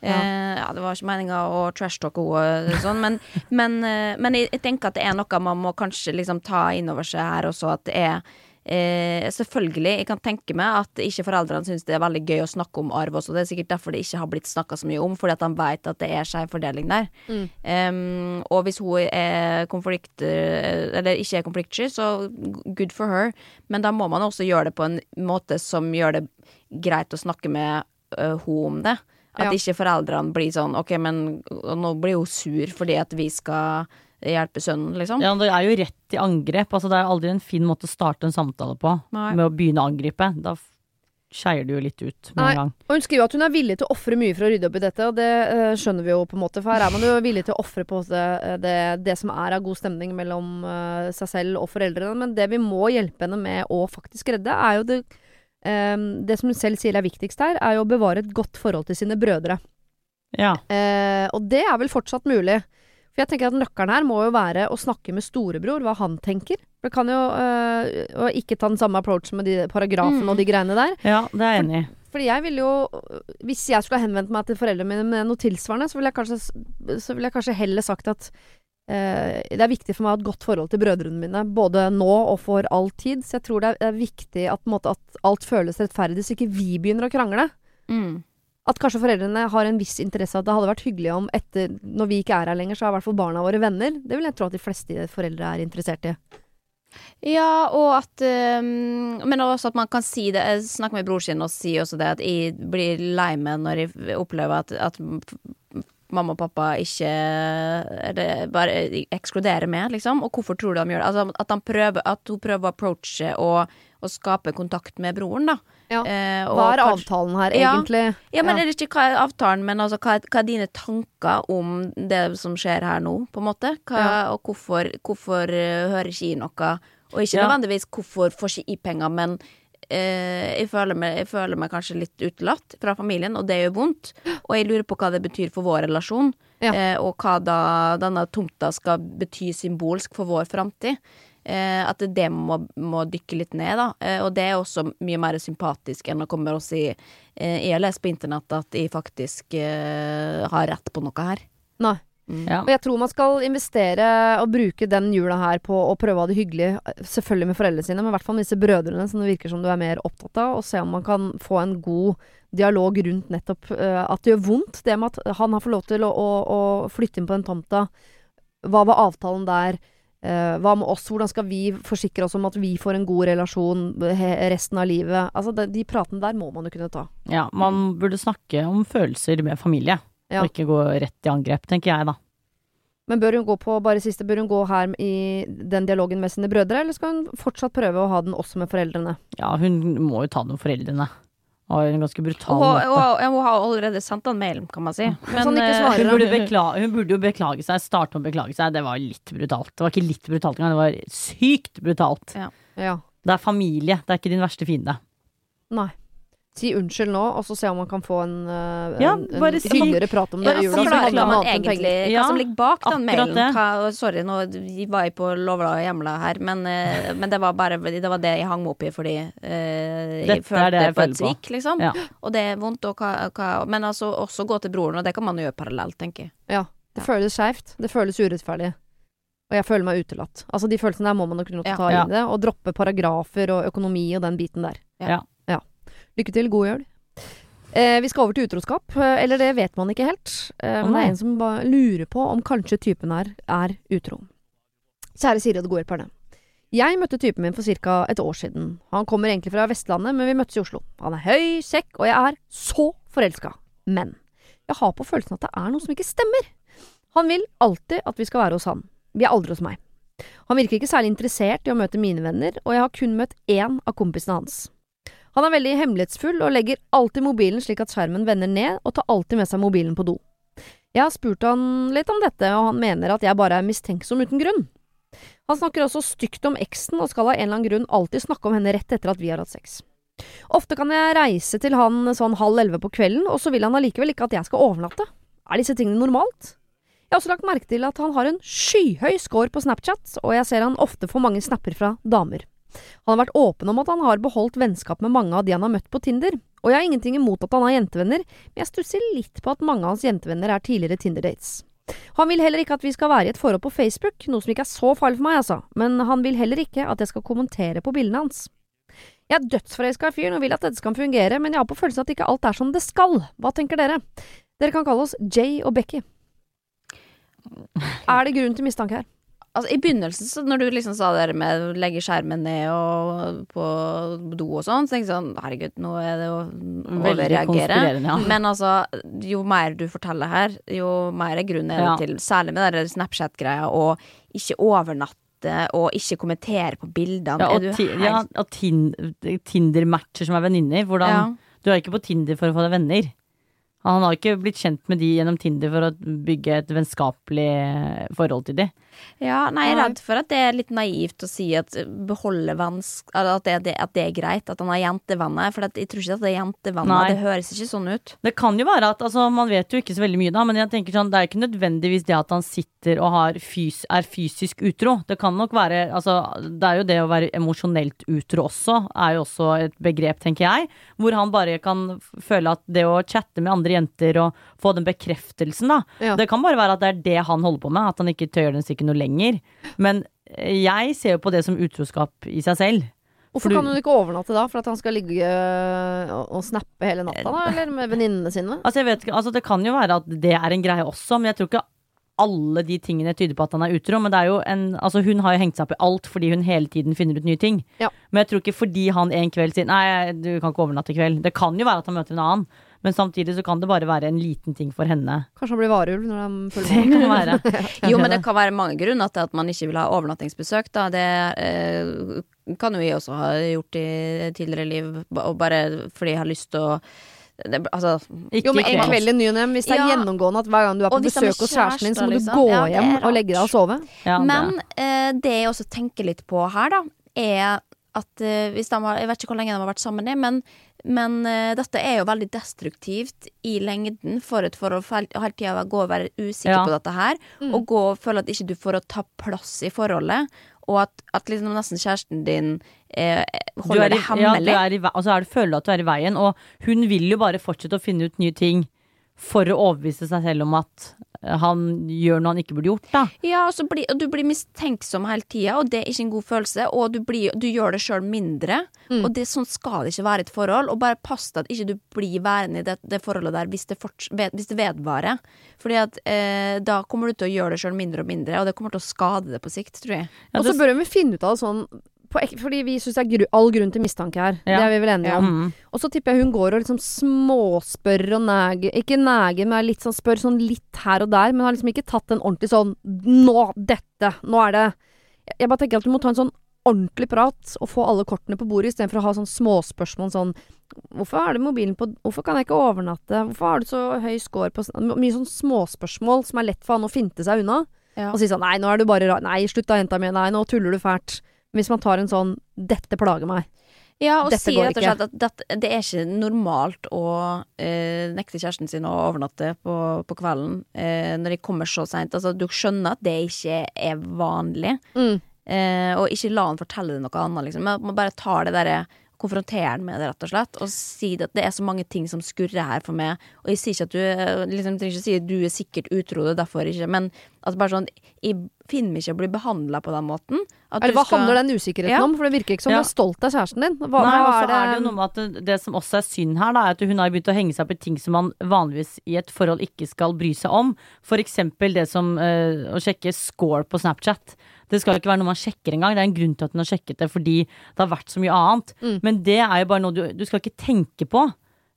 Ja. Eh, ja, det var ikke meninga å trashtalke henne, sånn, men, men, eh, men jeg, jeg tenker at det er noe man må kanskje liksom ta inn over seg her også. At det er eh, Selvfølgelig, jeg kan tenke meg at ikke foreldrene syns det er veldig gøy å snakke om arv også. Det er sikkert derfor det ikke har blitt snakka så mye om, fordi at de vet at det er skeiv fordeling der. Mm. Em, og hvis hun er konflikt... eh, Eller ikke er konfliktsky, så good for her. Men da må man også gjøre det på en måte som gjør det greit å snakke med uh, hun om det. At Ja. ikke foreldrene blir sånn OK, men nå blir hun sur fordi at vi skal hjelpe sønnen, liksom. Ja, det er jo rett i angrep. Altså, det er aldri en fin måte å starte en samtale på, Nei. med å begynne å angripe. Da skeier det jo litt ut med Nei. en gang. Og hun skriver at hun er villig til å ofre mye for å rydde opp i dette, og det uh, skjønner vi jo på en måte. For her er man jo villig til å ofre på det, det, det som er av god stemning mellom uh, seg selv og foreldrene. Men det vi må hjelpe henne med å faktisk redde, er jo det um, Det som hun selv sier er viktigst her, er jo å bevare et godt forhold til sine brødre. Ja. Uh, og det er vel fortsatt mulig. For jeg tenker at nøkkelen her må jo være å snakke med storebror, hva han tenker. For det kan jo øh, ikke ta den samme approachen med de paragrafene Mm. og de greiene der. ja, det er jeg enig i. Fordi jeg ville jo Hvis jeg skulle ha henvendt meg til foreldrene mine med noe tilsvarende, så ville jeg kanskje, så ville jeg kanskje heller sagt at øh, det er viktig for meg å ha et godt forhold til brødrene mine, både nå og for all tid. Så jeg tror det er, viktig at, måte, at alt føles rettferdig, så ikke vi begynner å krangle. Mm. At kanskje foreldrene har en viss interesse av at det hadde vært hyggelig om etter, når vi ikke er her lenger, så er i hvert fall barna våre venner. Det vil jeg tro at de fleste foreldre er interessert i. Ja, og at um, Men også at man kan si det Jeg snakker med bror sin og sier også det at jeg blir lei meg når jeg opplever at, at mamma og pappa ikke det, bare ekskluderer meg, liksom. Og hvorfor tror du de gjør det? Altså, at, prøver, at hun prøver å approache og, og skape kontakt med broren, da. Ja. Eh, og Hva er kanskje- avtalen her, Ja. egentlig? Ja, men Ja. er det ikke hva er avtalen, men altså, hva, er, hva er dine tanker om det som skjer her nå, på en måte? Hva, Ja. Og hvorfor, hvorfor uh, hører ikke i noe? Og ikke Ja. nødvendigvis hvorfor får ikke i penger, men eh, jeg, føler meg, jeg føler meg kanskje litt utelatt fra familien, og det gjør vondt. Og jeg lurer på hva det betyr for vår relasjon, Ja. eh, og hva da denne tomta skal bety symbolsk for vår framtid. Eh, at det må, må dykke litt ned, da. Eh, og det er også mye mer sympatisk enn å komme og si eh, Jeg har lest på internett at jeg faktisk eh, har rett på noe her. Nei. Ja. Og jeg tror man skal investere og bruke den jula her på å prøve å ha det hyggelig, selvfølgelig med foreldrene sine, men i hvert fall med disse brødrene som det virker som du er mer opptatt av, og se om man kan få en god dialog rundt nettopp eh, at det gjør vondt, det med at han har fått lov til å, å, å flytte inn på den tomta. Hva var avtalen der? Eh, hva med oss? Hvordan skal vi forsikre oss om at vi får en god relasjon resten av livet? Altså, de, de pratene der må man jo kunne ta. ja, man burde snakke om følelser med familie, Ja. og ikke gå rett i angrep, tenker jeg da. Men bør hun gå på, bare siste, bør hun gå her i den dialogen med sine brødre, eller skal hun fortsatt prøve å ha den også med foreldrene? Ja, hun må jo ta den med foreldrene. Og en ganske brutal Og, måte. og, og hun har allerede sendt en mailen, kan man si. Men, ikke eh, Hun burde, beklage, hun burde jo beklage seg, starte med å beklage seg. Det var litt brutalt. Det var ikke litt brutalt engang, det var sykt brutalt. Ja. Det er familie, det er ikke din verste fiende. Nei. Si unnskyld nå, og så se om man kan få en, Ja, en, en bare si- hyggeligere prat om det Ja, i jula. si forklare hva man egentlig ja, Hva som ligger bak den mailen. Hva, sorry, nå var jeg på Lovla og Hjemla her, men, eh, men det var bare det var det jeg hang meg opp i fordi uh, jeg følte det jeg på et svik, liksom. Ja. Og det er vondt, og hva, hva Men altså også gå til broren, og det kan man gjøre parallelt, tenker jeg. Ja. Det Ja. føles skeivt. Det føles urettferdig. Og jeg føler meg utelatt. Altså De følelsene der må man nok kunne ta Ja. inn i det, og droppe paragrafer og økonomi og den biten der. Ja. Lykke til. God jul. Eh, vi skal over til utroskap. Eh, eller det vet man ikke helt. Eh, men det er en som bare lurer på om kanskje typen her er utro. Kjære Siri og det gode hjelperne. Jeg møtte typen min for ca. et år siden. Han kommer egentlig fra Vestlandet, men vi møttes i Oslo. Han er høy, kjekk, og jeg er så forelska. Men jeg har på følelsen at det er noe som ikke stemmer. Han vil alltid at vi skal være hos han. Vi er aldri hos meg. Han virker ikke særlig interessert i å møte mine venner, og jeg har kun møtt én av kompisene hans. Han er veldig hemmelighetsfull og legger alltid mobilen slik at skjermen vender ned, og tar alltid med seg mobilen på do. Jeg har spurt han litt om dette, og han mener at jeg bare er mistenksom uten grunn. Han snakker også stygt om eksen, og skal av en eller annen grunn alltid snakke om henne rett etter at vi har hatt sex. Ofte kan jeg reise til han sånn halv elleve på kvelden, og så vil han allikevel ikke at jeg skal overnatte. Er disse tingene normalt? Jeg har også lagt merke til at han har en skyhøy score på Snapchat, og jeg ser han ofte får mange snapper fra damer. Han har vært åpen om at han har beholdt vennskap med mange av de han har møtt på Tinder, og jeg har ingenting imot at han har jentevenner, men jeg stusser litt på at mange av hans jentevenner er tidligere Tinder-dates. Han vil heller ikke at vi skal være i et forhold på Facebook, noe som ikke er så farlig for meg, altså, men han vil heller ikke at jeg skal kommentere på bildene hans. Jeg er dødsforelska i fyren og vil at dette skal fungere, men jeg har på følelsen at ikke alt er som det skal. Hva tenker dere? Dere kan kalle oss Jay og Becky. Er det grunn til mistanke her? Altså, I begynnelsen, så når du liksom sa det med å legge skjermen ned og på do og sånn, så tenkte jeg sånn herregud, nå er det å overreagere. konspirerende, ja. Men altså, jo mer du forteller her, jo mer er grunn er Ja. til. Særlig med den Snapchat-greia og ikke overnatte og ikke kommentere på bildene. Ja, og, ti, ja, og tin, Tinder-matcher som er venninner. Hvordan Ja. Du er ikke på Tinder for å få deg venner. Han har ikke blitt kjent med de gjennom Tinder for å bygge et vennskapelig forhold til de. Ja, nei, jeg er redd for at det er litt naivt å si at beholde. At det, det, at det er greit, at han har jentevenner. For at jeg tror ikke at det er jentevenner. Nei. Det høres ikke sånn ut. Det kan jo være at altså, Man vet jo ikke så veldig mye, da, men jeg tenker sånn, det er ikke nødvendigvis det at han sitter og har fys er fysisk utro. Det kan nok være altså, Det er jo det å være emosjonelt utro også, er jo også et begrep, tenker jeg. Hvor han bare kan føle at det å chatte med andre jenter og få den bekreftelsen, da. Ja. Det kan bare være at det er det han holder på med, at han ikke tør den sikkert noe lenger. Men eh, jeg ser jo på det som utroskap i seg selv. Hvorfor kan hun ikke overnatte da? For at han skal ligge og, og snappe hele natta, da? Eller med venninnene sine? Altså, jeg vet ikke, altså Det kan jo være at det er en greie også, men jeg tror ikke alle de tingene tyder på at han er utro. Men det er jo en, altså hun har jo hengt seg opp i alt fordi hun hele tiden finner ut nye ting. Ja. Men jeg tror ikke fordi han en kveld sier nei, du kan ikke overnatte i kveld. Det kan jo være at han møter en annen, men samtidig så kan det bare være en liten ting for henne. Kanskje han blir varulv når de føler følger med? kan være. Jo, men det kan være mange grunner til at man ikke vil ha overnattingsbesøk. Da. Det eh, kan jo jeg også ha gjort i tidligere liv, og bare fordi jeg har lyst til å det, altså, Ikke Jo, men en kveld. i ny og ne. Hvis det er Ja. gjennomgående at hver gang du er på besøk hos kjæresten din, så må du liksom. gå. Ja, det hjem og legge deg og sove. Ja, det- Men eh, det jeg også tenker litt på her, da, er at eh, hvis de har Jeg vet ikke hvor lenge de har vært sammen, i, men, men uh, dette er jo veldig destruktivt i lengden for et forhold. For hele tida gå og være usikker Ja. på dette her, og gå og føle at ikke du får å ta plass i forholdet. Og at, at liksom nesten kjæresten din eh, holder er i, det ja, du hemmelig. er i, altså er det, føler du at du er i veien, og hun vil jo bare fortsette å finne ut nye ting for å overbevise seg selv om at eh, han gjør noe han ikke burde gjort, da. Ja, og, så blir, og du blir mistenksom hele tida, og det er ikke en god følelse. Og du, blir, du gjør det sjøl mindre. Mm. Og det, sånn skal det ikke være i et forhold. Og bare pass deg at ikke du blir værende i det, det forholdet der hvis det, forts, ved, hvis det vedvarer. Fordi at eh, da kommer du til å gjøre det sjøl mindre og mindre, og det kommer til å skade det på sikt, tror jeg. Ja, Og så bør vi finne ut av det sånn på Fordi vi syns det er gru all grunn til mistanke her. Ja. Det er vi vel enige Ja. om. Mm. Og så tipper jeg hun går og liksom småspør og neger Ikke neger, men litt sånn spør sånn litt her og der, men har liksom ikke tatt en ordentlig sånn Nå! Dette! Nå er det Jeg bare tenker at du må ta en sånn ordentlig prat og få alle kortene på bordet, istedenfor å ha sånn småspørsmål sånn Hvorfor er det mobilen på Hvorfor kan jeg ikke overnatte? Hvorfor har du så høy score på Mye sånn småspørsmål som er lett for han å finte seg unna. Ja. Og si sånn Nei, nå er du bare rar. Nei, slutt da, jenta mi. Nei, nå tuller du fælt. Hvis man tar en sånn Dette plager meg. Ja, og Dette sier rett og slett at dette- det er ikke normalt å eh, nekte kjæresten sin å overnatte på, på kvelden eh, når de kommer så seint. Altså, du skjønner at det ikke er vanlig. Mm. Eh, og ikke la han fortelle deg noe annet, liksom. Man bare tar det derre Konfrontere han med det, rett og slett. Og si at det er så mange ting som skurrer her for meg. Og jeg sier ikke at du eh, liksom, trenger ikke si at du er sikkert utro, det er derfor ikke. Men at bare sånn Jeg finner meg ikke å bli behandla på den måten. At Eller du hva skal- handler den usikkerheten Ja. om? For det virker ikke som Ja. du er stolt av kjæresten din. Hva, Nei, er det, er det noe med at det, det som også er synd her, da, er at hun har begynt å henge seg opp i ting som man vanligvis i et forhold ikke skal bry seg om. For eksempel det som øh, å sjekke score på Snapchat. Det skal ikke være noe man sjekker engang. Det er en grunn til at hun har sjekket det, fordi det har vært så mye annet. Mm. Men det er jo bare noe du, du skal ikke tenke på.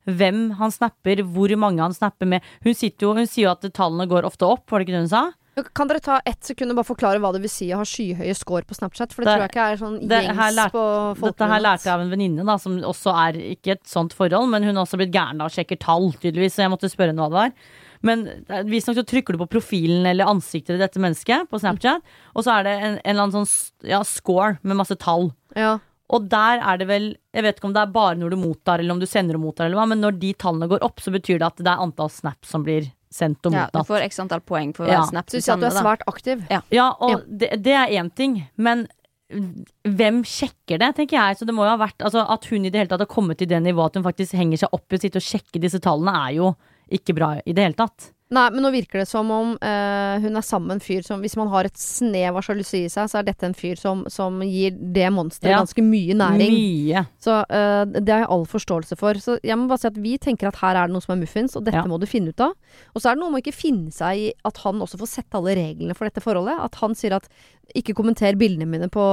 Hvem han snapper, hvor mange han snapper med. Hun, jo, hun sier jo at tallene går ofte opp, var det ikke det hun sa? Kan dere ta ett sekund og bare forklare hva det vil si å ha skyhøye score på Snapchat? For det, Det- tror jeg ikke er sånn det gjengs lærte- på Dette her lærte jeg av en venninne, da, som også er ikke et sånt forhold, men hun har også blitt gæren av å sjekke tall, tydeligvis, så jeg måtte spørre henne hva det var. Men visstnok så trykker du på profilen eller ansiktet til dette mennesket på Snapchat, og så er det en, en eller annen sånn ja, score med masse tall. Ja. Og der er det vel Jeg vet ikke om det er bare når du mottar, eller om du sender og mottar, eller hva, men når de tallene går opp, så betyr det at det er antall snaps som blir sendt og mottatt. Ja, du får x antall poeng for Ja. snap Så du du sier at du er svært aktiv. Ja, og Ja. Det, det er én ting, men hvem sjekker det, tenker jeg. Så det må jo ha vært altså, At hun i det hele tatt har kommet til det nivået at hun faktisk henger seg opp i å sitte og sjekke disse tallene, er jo ikke bra i det hele tatt. Nei, men nå virker det som om eh, hun er sammen med en fyr som Hvis man har et snev av sjalusi i seg, så er dette en fyr som, som gir det monsteret Ja. ganske mye næring. Mye. Så eh, det har jeg all forståelse for. Så jeg må bare si at vi tenker at her er det noe som er muffins, og dette Ja. må du finne ut av. Og så er det noe med å ikke finne seg i at han også får sette alle reglene for dette forholdet. At han sier at ikke kommenter bildene mine på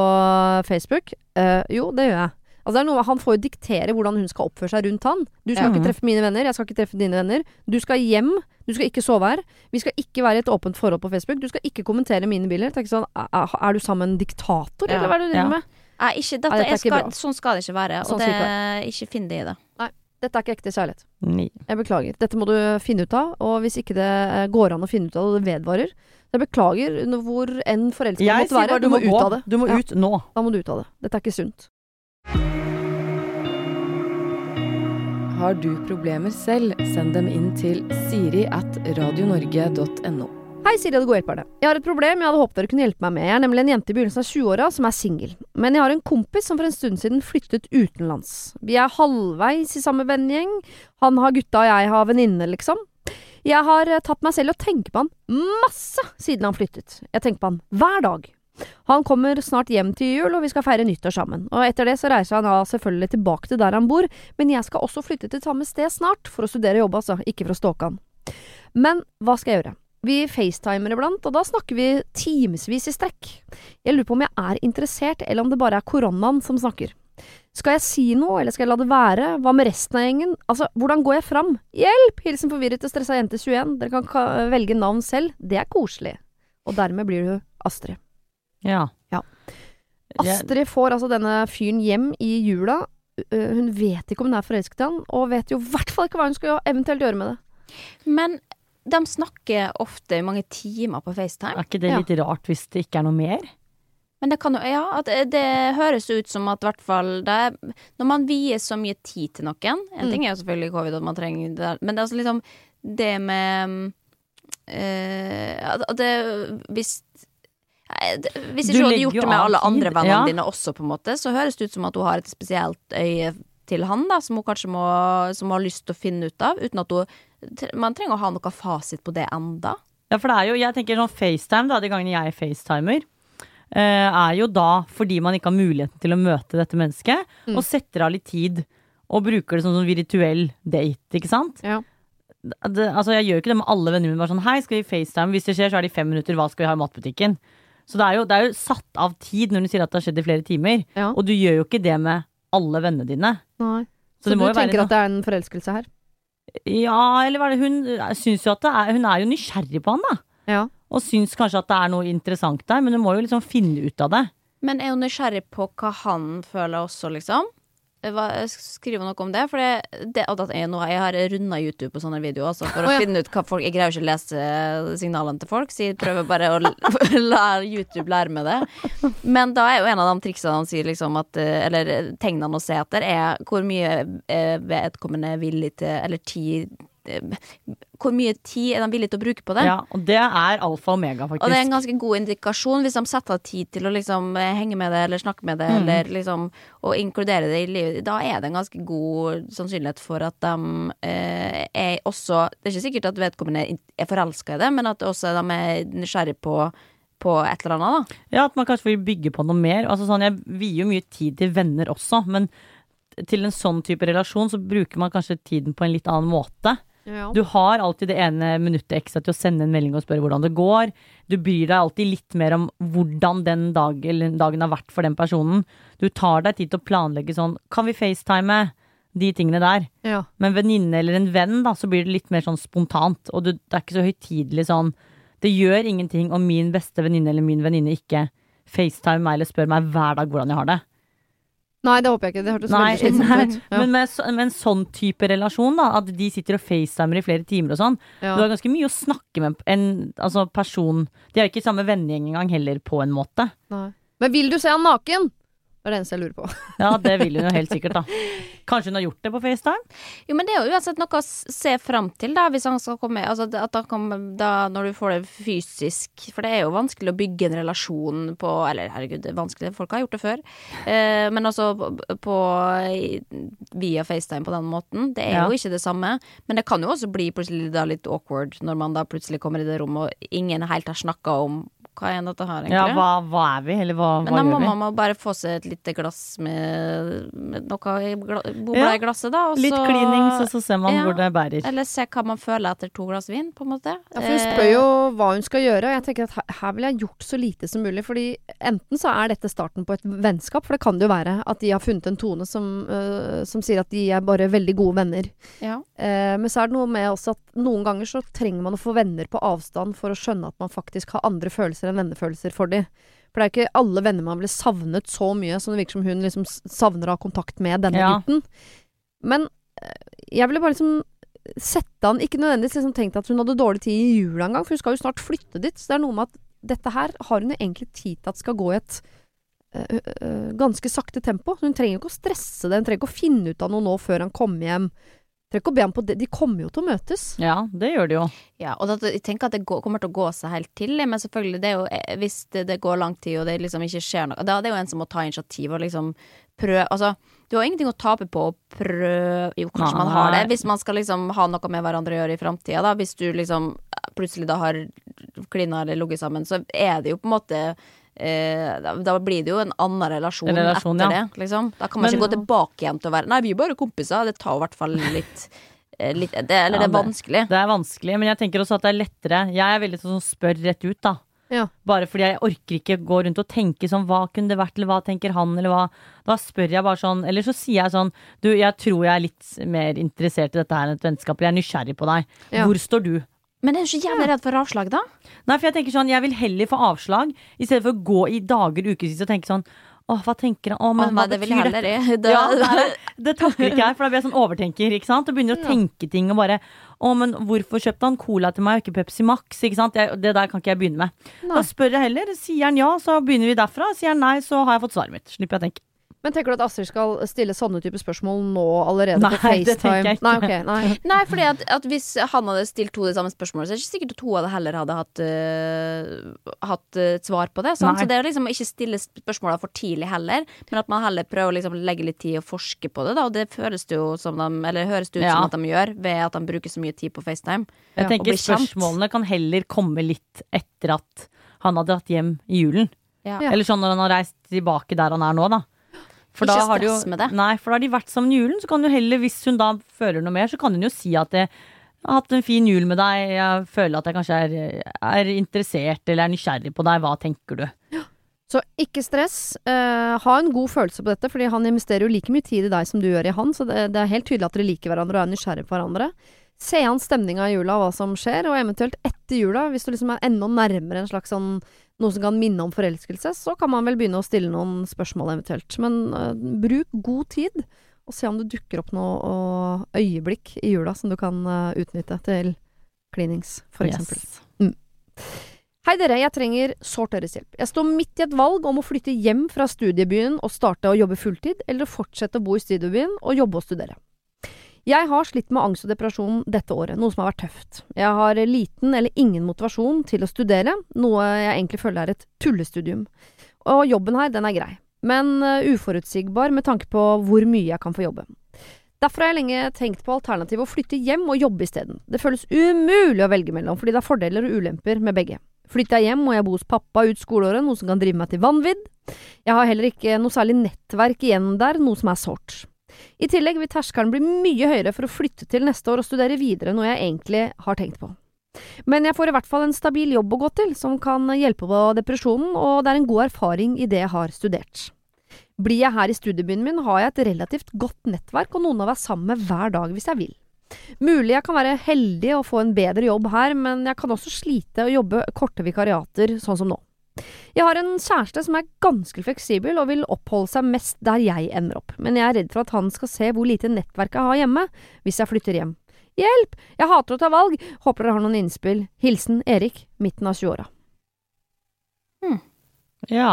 Facebook. Eh, jo, det gjør jeg. Altså det er noe, han får jo diktere hvordan hun skal oppføre seg rundt han. Du skal Ja. ikke treffe mine venner, jeg skal ikke treffe dine venner. Du skal hjem, du skal ikke sove her. Vi skal ikke være i et åpent forhold på Facebook. Du skal ikke kommentere mine bilder. Tenk sånn, er, er du sammen med en diktator, Ja. eller hva er det du driver Ja. med? Nei, ikke, dette Nei, dette skal, sånn skal det ikke være. Sånn Og det, ikke finn det i det. Dette er ikke ekte kjærlighet. Ni. Jeg beklager. Dette må du finne ut av. Og hvis ikke det eh, går an å finne ut av det, og det vedvarer Jeg beklager hvor enn forelska måtte være. Du må ut av det. Du må ut nå. Da må du ut av det. Dette er ikke sunt. Har du problemer selv, send dem inn til siri at radionorge.no. Hei, Siri og det gode hjelperne. Jeg har et problem jeg hadde håpet dere kunne hjelpe meg med. Jeg er nemlig en jente i begynnelsen av 20-åra som er singel. Men jeg har en kompis som for en stund siden flyttet utenlands. Vi er halvveis i samme vennegjeng. Han har gutta, og jeg har venninne, liksom. Jeg har eh, tatt meg selv og tenker på han masse siden han flyttet. Jeg tenker på han hver dag. Han kommer snart hjem til jul, og vi skal feire nyttår sammen. Og etter det så reiser han av selvfølgelig tilbake til der han bor, men jeg skal også flytte til samme sted snart, for å studere og jobbe, altså, ikke for å stalke han. Men hva skal jeg gjøre? Vi facetimer iblant, og da snakker vi timevis i strekk. Jeg lurer på om jeg er interessert, eller om det bare er koronaen som snakker. Skal jeg si noe, eller skal jeg la det være? Hva med resten av gjengen? Altså, hvordan går jeg fram? Hjelp! Hilsen forvirret og stressa jente 21. Dere kan velge navn selv. Det er koselig. Og dermed blir du Astrid. Ja. Ja. Astrid får altså denne fyren hjem i jula. Hun vet ikke om hun er forelsket i han, og vet jo i hvert fall ikke hva hun skal eventuelt gjøre med det. Men de snakker ofte i mange timer på FaceTime. Er ikke det Ja. litt rart hvis det ikke er noe mer? Men det kan jo Ja, at det, høres ut som at i hvert fall det er, Når man vier så mye tid til noen En Mm. ting er jo selvfølgelig covid, at man trenger det der, men det er altså liksom det med øh, at det Hvis Hvis Du ikke hun hadde gjort det med alle andre vennene ja. dine også, på en måte, så høres det ut som at hun har et spesielt øye til han, da, som hun kanskje må Som hun har lyst til å finne ut av, uten at hun Man trenger å ha noe fasit på det enda. Ja, for det er jo, jeg tenker sånn FaceTime, da, de gangene jeg FaceTimer, eh, er jo da fordi man ikke har muligheten til å møte dette mennesket, Mm. og setter av litt tid, og bruker det som sånn virtuell date, ikke sant? Ja. Det, altså, jeg gjør ikke det med alle vennene mine, bare sånn, hei, skal vi FaceTime? Hvis det skjer, så er det i fem minutter, hva skal vi ha i matbutikken? Så det er jo, det er jo satt av tid når du sier at det har skjedd i flere timer, Ja. og du gjør jo ikke det med alle vennene dine. Nei. Så, Så, du tenker at det er en forelskelse her? Ja, eller hva er det, hun syns jo at det er, hun er jo nysgjerrig på han da. Ja. Og syns kanskje at det er noe interessant der, men du må jo liksom finne ut av det. Men er hun nysgjerrig på hva han føler også, liksom? Hva, skriver noe om det? For det, det det er jeg har runda YouTube på sånne videoer altså, for Å, oh, ja. finne ut hva folk Jeg greier ikke å lese signalene til folk, så jeg prøver bare å la YouTube lære meg det. Men da er jo en av de triksene han sier, liksom at eh, Eller tegnene å se etter, er hvor mye eh, vedkommende er villig til Eller tid Hvor mye tid er de villige til å bruke på det? Ja, og det er alfa og omega, faktisk. Og det er en ganske god indikasjon hvis de setter av tid til å liksom eh, henge med det, eller snakke med det, Mm. eller liksom å inkludere det i livet. Da er det en ganske god sannsynlighet for at de eh, er også Det er ikke sikkert at vedkommende er forelska i det, men at også de er nysgjerrig på, på et eller annet, da. Ja, at man kanskje vil bygge på noe mer. Altså sånn, jeg vier jo mye tid til venner også, men til en sånn type relasjon så bruker man kanskje tiden på en litt annen måte. Ja. Du har alltid det ene minuttet ekstra til å sende en melding og spørre hvordan det går. Du bryr deg alltid litt mer om hvordan den dag, eller dagen har vært for den personen. Du tar deg tid til å planlegge sånn Kan vi facetime? De tingene der. ja. Men venninne eller en venn, da, så blir det litt mer sånn spontant. Og du, det er ikke så høytidelig sånn Det gjør ingenting om min beste venninne eller min venninne ikke facetime meg eller spør meg hver dag hvordan jeg har det. Nei, det håper jeg ikke. Det hørtes veldig slitsomt ut. Ja. men med, med en sånn type relasjon, da, at de sitter og facetimer i flere timer og sånn, ja. du har ganske mye å snakke med en altså, person De er jo ikke samme vennegjeng engang heller, på en måte. Nei. Men vil du se han naken? Det er det eneste jeg lurer på. Ja, det vil hun jo helt sikkert, da. Kanskje hun har gjort det på FaceTime? Jo, men det er jo uansett noe å se fram til, da, hvis han skal komme Altså at da, kan, da når du får det fysisk For det er jo vanskelig å bygge en relasjon på Eller herregud, det er vanskelig, folk har gjort det før. Eh, men altså på, på via FaceTime på den måten. Det er Ja. jo ikke det samme. Men det kan jo også bli plutselig da litt awkward når man da plutselig kommer i det rommet og ingen helt har snakka om hva er dette her, egentlig. Ja, hva, hva er vi, eller hva, gjør vi? Men da må man bare få seg et lite glass med, med noe gla, bobla Ja. i glasset, da. Og Litt så, klinings, og så ser man Ja. hvor det bærer. Eller se hva man føler etter to glass vin, på en måte. Ja, for Hun spør jo hva hun skal gjøre, og jeg tenker at her, her ville jeg gjort så lite som mulig. fordi enten så er dette starten på et vennskap, for det kan det jo være at de har funnet en tone som, øh, som sier at de er bare veldig gode venner. Eh, ja. Eh, men så er det noe med også at noen ganger så trenger man å få venner på avstand for å skjønne at man faktisk har andre følelser enn vennefølelser for de. For det er ikke alle venner man ville savnet så mye som det virker som hun liksom savner å ha kontakt med denne Ja. gutten. Men eh, jeg ville bare liksom sette han Ikke nødvendigvis liksom tenkt at hun hadde dårlig tid i jula engang, for hun skal jo snart flytte dit. Så det er noe med at dette her har hun jo egentlig tid til at skal gå i et øh, øh, ganske sakte tempo. Så hun trenger jo ikke å stresse det, hun trenger ikke å finne ut av noe nå før han kommer hjem. Trenger ikke å be ham på det. De kommer jo til å møtes. Ja, det gjør de jo. ja, og da, jeg tenker at det går, kommer til å gå seg helt til, men selvfølgelig, det er jo eh, Hvis det, det går lang tid, og det liksom ikke skjer noe Da er det jo en som må ta initiativ og liksom prøve Altså, du har ingenting å tape på å prøve Jo, kanskje man har det, hvis man skal liksom ha noe med hverandre å gjøre i framtida, da. Hvis du liksom plutselig da har klina eller ligget sammen, så er det jo på en måte Eh, da, blir det jo en annen relasjon, En relasjon, etter ja. det. Liksom. Da kan man Men- ikke gå tilbake igjen til å være Nei, vi er bare kompiser. Det tar i hvert fall litt, eh, litt det, Eller Ja, det er vanskelig. Det er vanskelig, men jeg tenker også at det er lettere. Jeg er veldig sånn som spør rett ut, da. Ja. Bare fordi jeg orker ikke gå rundt og tenke sånn hva kunne det vært, eller hva tenker han, eller hva. Da spør jeg bare sånn, eller så sier jeg sånn du, jeg tror jeg er litt mer interessert i dette her enn et vennskap, eller jeg er nysgjerrig på deg. Ja. Hvor står du? Men er du ikke jævlig redd for avslag, da? Nei, for jeg tenker sånn, jeg vil heller få avslag, i stedet for å gå i dager, ukevis og tenke sånn Åh, hva tenker han? Åh, men Å, hva nei, det vil jeg heller i. Da- Ja, det takler ikke jeg, for da blir jeg sånn overtenker, ikke sant? Og begynner å tenke ting og bare Å, men hvorfor kjøpte han cola til meg og ikke Pepsi Max? Ikke sant? Jeg, det der kan ikke jeg begynne med. Nei. Da spør jeg heller. Sier han ja, så begynner vi derfra. Sier han nei, så har jeg fått svaret mitt. Slipper jeg å tenke. Men tenker du at Astrid skal stille sånne type spørsmål nå allerede Nei, på FaceTime? det tenker jeg ikke. Nei, okay, nei. Nei, fordi at, at hvis han hadde stilt to de samme spørsmålene, så er det ikke sikkert at hun heller hadde hatt, uh, hatt et svar på det. Så det er liksom å ikke stille spørsmåla for tidlig heller, men at man heller prøver å liksom legge litt tid og forske på det, da. Og det føles det jo som de, eller høres det ut Ja. som at de gjør, ved at de bruker så mye tid på FaceTime. Jeg Ja, tenker spørsmålene kan heller komme litt etter at han har dratt hjem i julen. Ja. Eller sånn når han har reist tilbake der han er nå, da. For Ikke da har de jo, stress med det. Nei, for da har de vært sammen i julen, så kan du heller, hvis hun da føler noe mer, så kan hun jo si at jeg har hatt en fin jul med deg, jeg føler at jeg kanskje er, er interessert eller er nysgjerrig på deg, hva tenker du? Så ikke stress. Uh, ha en god følelse på dette, fordi han investerer jo like mye tid i deg som du gjør i han, så det, det er helt tydelig at dere liker hverandre og er nysgjerrige på hverandre. Se an stemninga i jula, hva som skjer, og eventuelt etter jula, hvis du liksom er enda nærmere en slags sånn noe som kan minne om forelskelse, så kan man vel begynne å stille noen spørsmål eventuelt. Men uh, bruk god tid, og se om det dukker opp noe og øyeblikk i jula som du kan uh, utnytte til klinings, for eksempel. Yes. Hei dere, jeg trenger sårt deres hjelp. Jeg står midt i et valg om å flytte hjem fra studiebyen og starte å jobbe fulltid, eller fortsette å bo i studiebyen og jobbe og studere. Jeg har slitt med angst og depresjon dette året, noe som har vært tøft. Jeg har liten eller ingen motivasjon til å studere, noe jeg egentlig føler er et tullestudium. Og jobben her, den er grei, men eh, uforutsigbar med tanke på hvor mye jeg kan få jobbe. Derfor har jeg lenge tenkt på alternativet å flytte hjem og jobbe isteden. Det føles umulig å velge mellom, fordi det er fordeler og ulemper med begge. Flytter jeg hjem, må jeg bo hos pappa ut skoleåret, noe som kan drive meg til vanvidd. Jeg har heller ikke noe særlig nettverk igjen der, noe som er sårt. I tillegg vil terskelen bli mye høyere for å flytte til neste år og studere videre, noe jeg egentlig har tenkt på. Men jeg får i hvert fall en stabil jobb å gå til, som kan hjelpe på depresjonen, og det er en god erfaring i det jeg har studert. Blir jeg her i studiebyen min, har jeg et relativt godt nettverk og noen å være sammen med hver dag hvis jeg vil. Mulig jeg kan være heldig og få en bedre jobb her, men jeg kan også slite og jobbe korte vikariater, sånn som nå. Jeg har en kjæreste som er ganske fleksibel og vil oppholde seg mest der jeg ender opp, men jeg er redd for at han skal se hvor lite nettverk jeg har hjemme hvis jeg flytter hjem. Hjelp! Jeg hater å ta valg! Håper dere har noen innspill. Hilsen Erik, midten av 20-åra. Ja.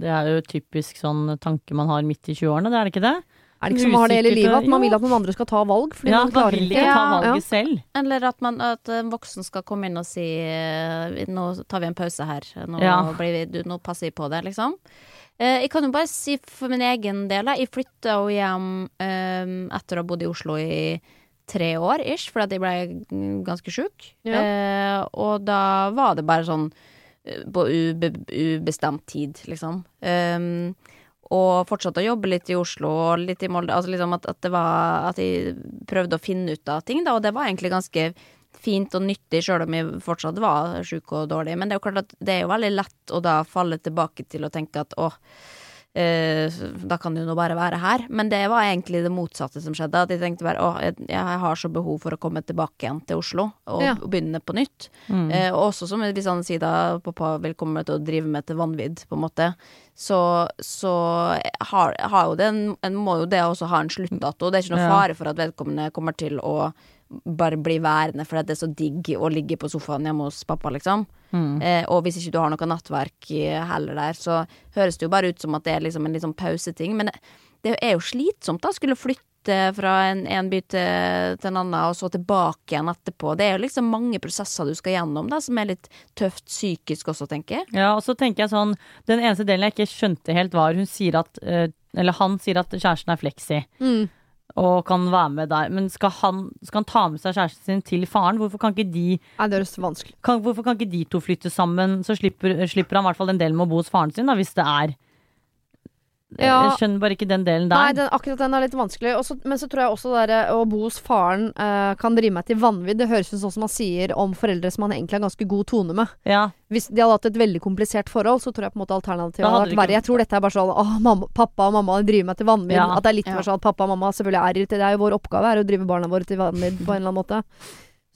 Det er jo typisk sånn tanke man har midt i 20-årene, det er det ikke det? Er det ikke som har det hele livet, at man vil at noen andre skal ta valg? Fordi Ja, man man vil ikke ta Ja, valget selv. Eller at, man, at en voksen skal komme inn og si eh, Nå tar vi en pause her. Nå, Ja. blir vi, du, nå passer vi på det, liksom. Eh, jeg kan jo bare si for min egen del. Jeg flytta jo hjem eh, etter å ha bodd i Oslo i tre år ish, fordi at jeg ble ganske sjuk. Ja. Eh, og da var det bare sånn eh, på ube, ubestemt tid, liksom. Um, og fortsatte å jobbe litt i Oslo og litt i Molde. Altså liksom at, at det var At jeg prøvde å finne ut av ting, da, og det var egentlig ganske fint og nyttig, sjøl om jeg fortsatt var sjuk og dårlig. Men det er jo klart at det er jo veldig lett å da falle tilbake til å tenke at åh, da kan du nå bare være her. Men det var egentlig det motsatte som skjedde. At jeg tenkte bare åh, jeg, jeg har så behov for å komme tilbake igjen til Oslo og Ja. begynne på nytt. Mm. Eh, også som hvis han sier da pappa vil komme til å drive med til vanvidd, på en måte, så, så har, har jo det en, en må jo det også ha en sluttdato. Det er ikke noe Ja. fare for at vedkommende kommer til å bare bli værende fordi det er så digg å ligge på sofaen hjemme hos pappa, liksom. Mm. Eh, og hvis ikke du har noe nattverk eh, heller der, så høres det jo bare ut som at det er liksom en litt sånn pauseting. Men det, er jo slitsomt da, skulle flytte fra en, en by til, til en annen, og så tilbake igjen etterpå. Det er jo liksom mange prosesser du skal gjennom, da, som er litt tøft psykisk også, tenker jeg. Ja, og så tenker jeg sånn Den eneste delen jeg ikke skjønte helt var Hun sier at eh, Eller han sier at kjæresten er fleksi Mm. Og kan være med der. Men skal han, skal han ta med seg kjæresten sin til faren? Hvorfor kan ikke de, Nei, det høres vanskelig kan, hvorfor kan ikke de to flytte sammen? Så slipper, slipper han i hvert fall den delen med å bo hos faren sin, da, hvis det er Ja. Jeg skjønner bare ikke den delen der. Nei, den, akkurat den er litt vanskelig. Også, men så tror jeg også det der, å bo hos faren uh, kan drive meg til vanvidd. Det høres ut sånn som man sier om foreldre som man egentlig har ganske god tone med. ja. Hvis de hadde hatt et veldig komplisert forhold, så tror jeg på en måte alternativet hadde hadde vært verre. Jeg tror dette er bare sånn åh, mamma, pappa og mamma driver meg til vanvidd. Ja. At det er litt Ja. mer sånn at pappa og mamma selvfølgelig er irritert. Det er jo vår oppgave er å drive barna våre til vanvidd på en eller annen måte.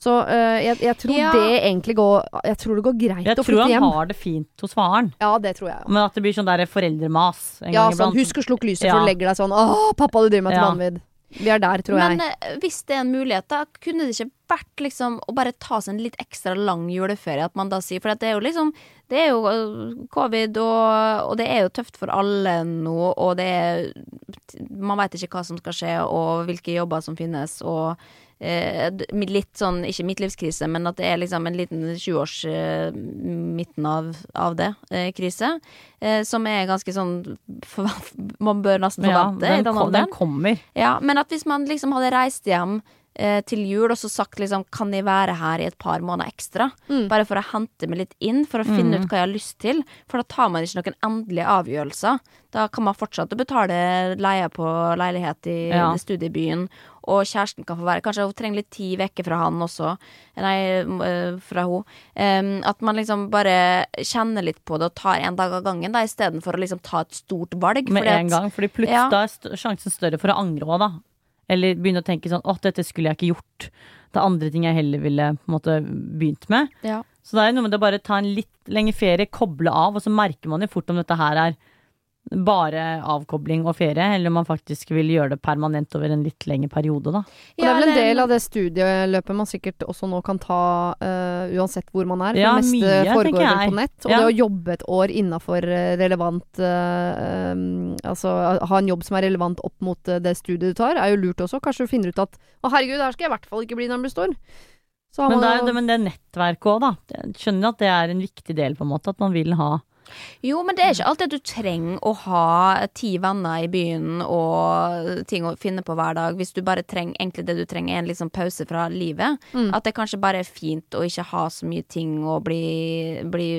Så uh, jeg, jeg tror Ja. det egentlig går Jeg tror det går greit Jeg å tror han har det fint hos faren. Ja, det tror jeg. Men at det blir sånn der foreldremas en Ja, gang sånn husk å slukke lyset Ja. før du legger deg sånn Åh, pappa, du driver meg til Ja. vanvidd. Vi er der, tror Men jeg. Men hvis det er en mulighet, da kunne det ikke vært liksom å bare ta seg en litt ekstra lang juleferie? At man da sier For at det er jo liksom Det er jo eh, covid, og, og det er jo tøft for alle nå, og det er Man veit ikke hva som skal skje, og hvilke jobber som finnes, og eh, litt sånn, ikke midtlivskrise, men at det er liksom en liten 20-års eh, midten av, av det, eh, krise, eh, som er ganske sånn Man bør nesten forvente ja, forvente i den, den kom, den kommer. Ja, men at hvis man liksom hadde reist hjem eh, til jul og så sagt liksom Kan jeg være her i et par måneder ekstra? Mm. Bare for å hente meg litt inn, for å finne Mm. ut hva jeg har lyst til. For da tar man ikke noen endelige avgjørelser. Da kan man fortsette å betale leie på leilighet i Ja. studiebyen. Og kjæresten kan få være Kanskje hun trenger litt ti vekker fra han også. Nei, eh, fra hun. Um, at man liksom bare kjenner litt på det og tar en dag av gangen, da, istedenfor å liksom ta et stort valg. med en gang. Fordi plutselig Ja. da er sjansen større for å angre òg, da. Eller begynne å tenke sånn åh, dette skulle jeg ikke gjort. Det er andre ting jeg heller ville på en måte begynt med. Ja. Så det er noe med det å bare ta en litt lengre ferie, koble av, og så merker man jo fort om dette her er bare avkobling og ferie, eller om man faktisk vil gjøre det permanent over en litt lengre periode, da. Og det er vel en del av det studieløpet man sikkert også nå kan ta uh, uansett hvor man er. For Ja, det meste mye, foregår vel på nett. Og Ja. det å jobbe et år innafor relevant uh, um, Altså ha en jobb som er relevant opp mot eh, det studiet du tar, er jo lurt også. Kanskje du finner ut at å herregud, her skal jeg i hvert fall ikke bli når jeg blir stor. Så har Men det er det, men det nettverket òg, da. Jeg skjønner at det er en viktig del, på en måte. At man vil ha Jo, men det er ikke alltid at du trenger å ha ti venner i byen og ting å finne på hver dag. Hvis du bare trenger egentlig det du trenger, er en liksom pause fra livet. Mm. At det kanskje bare er fint å ikke ha så mye ting å bli, bli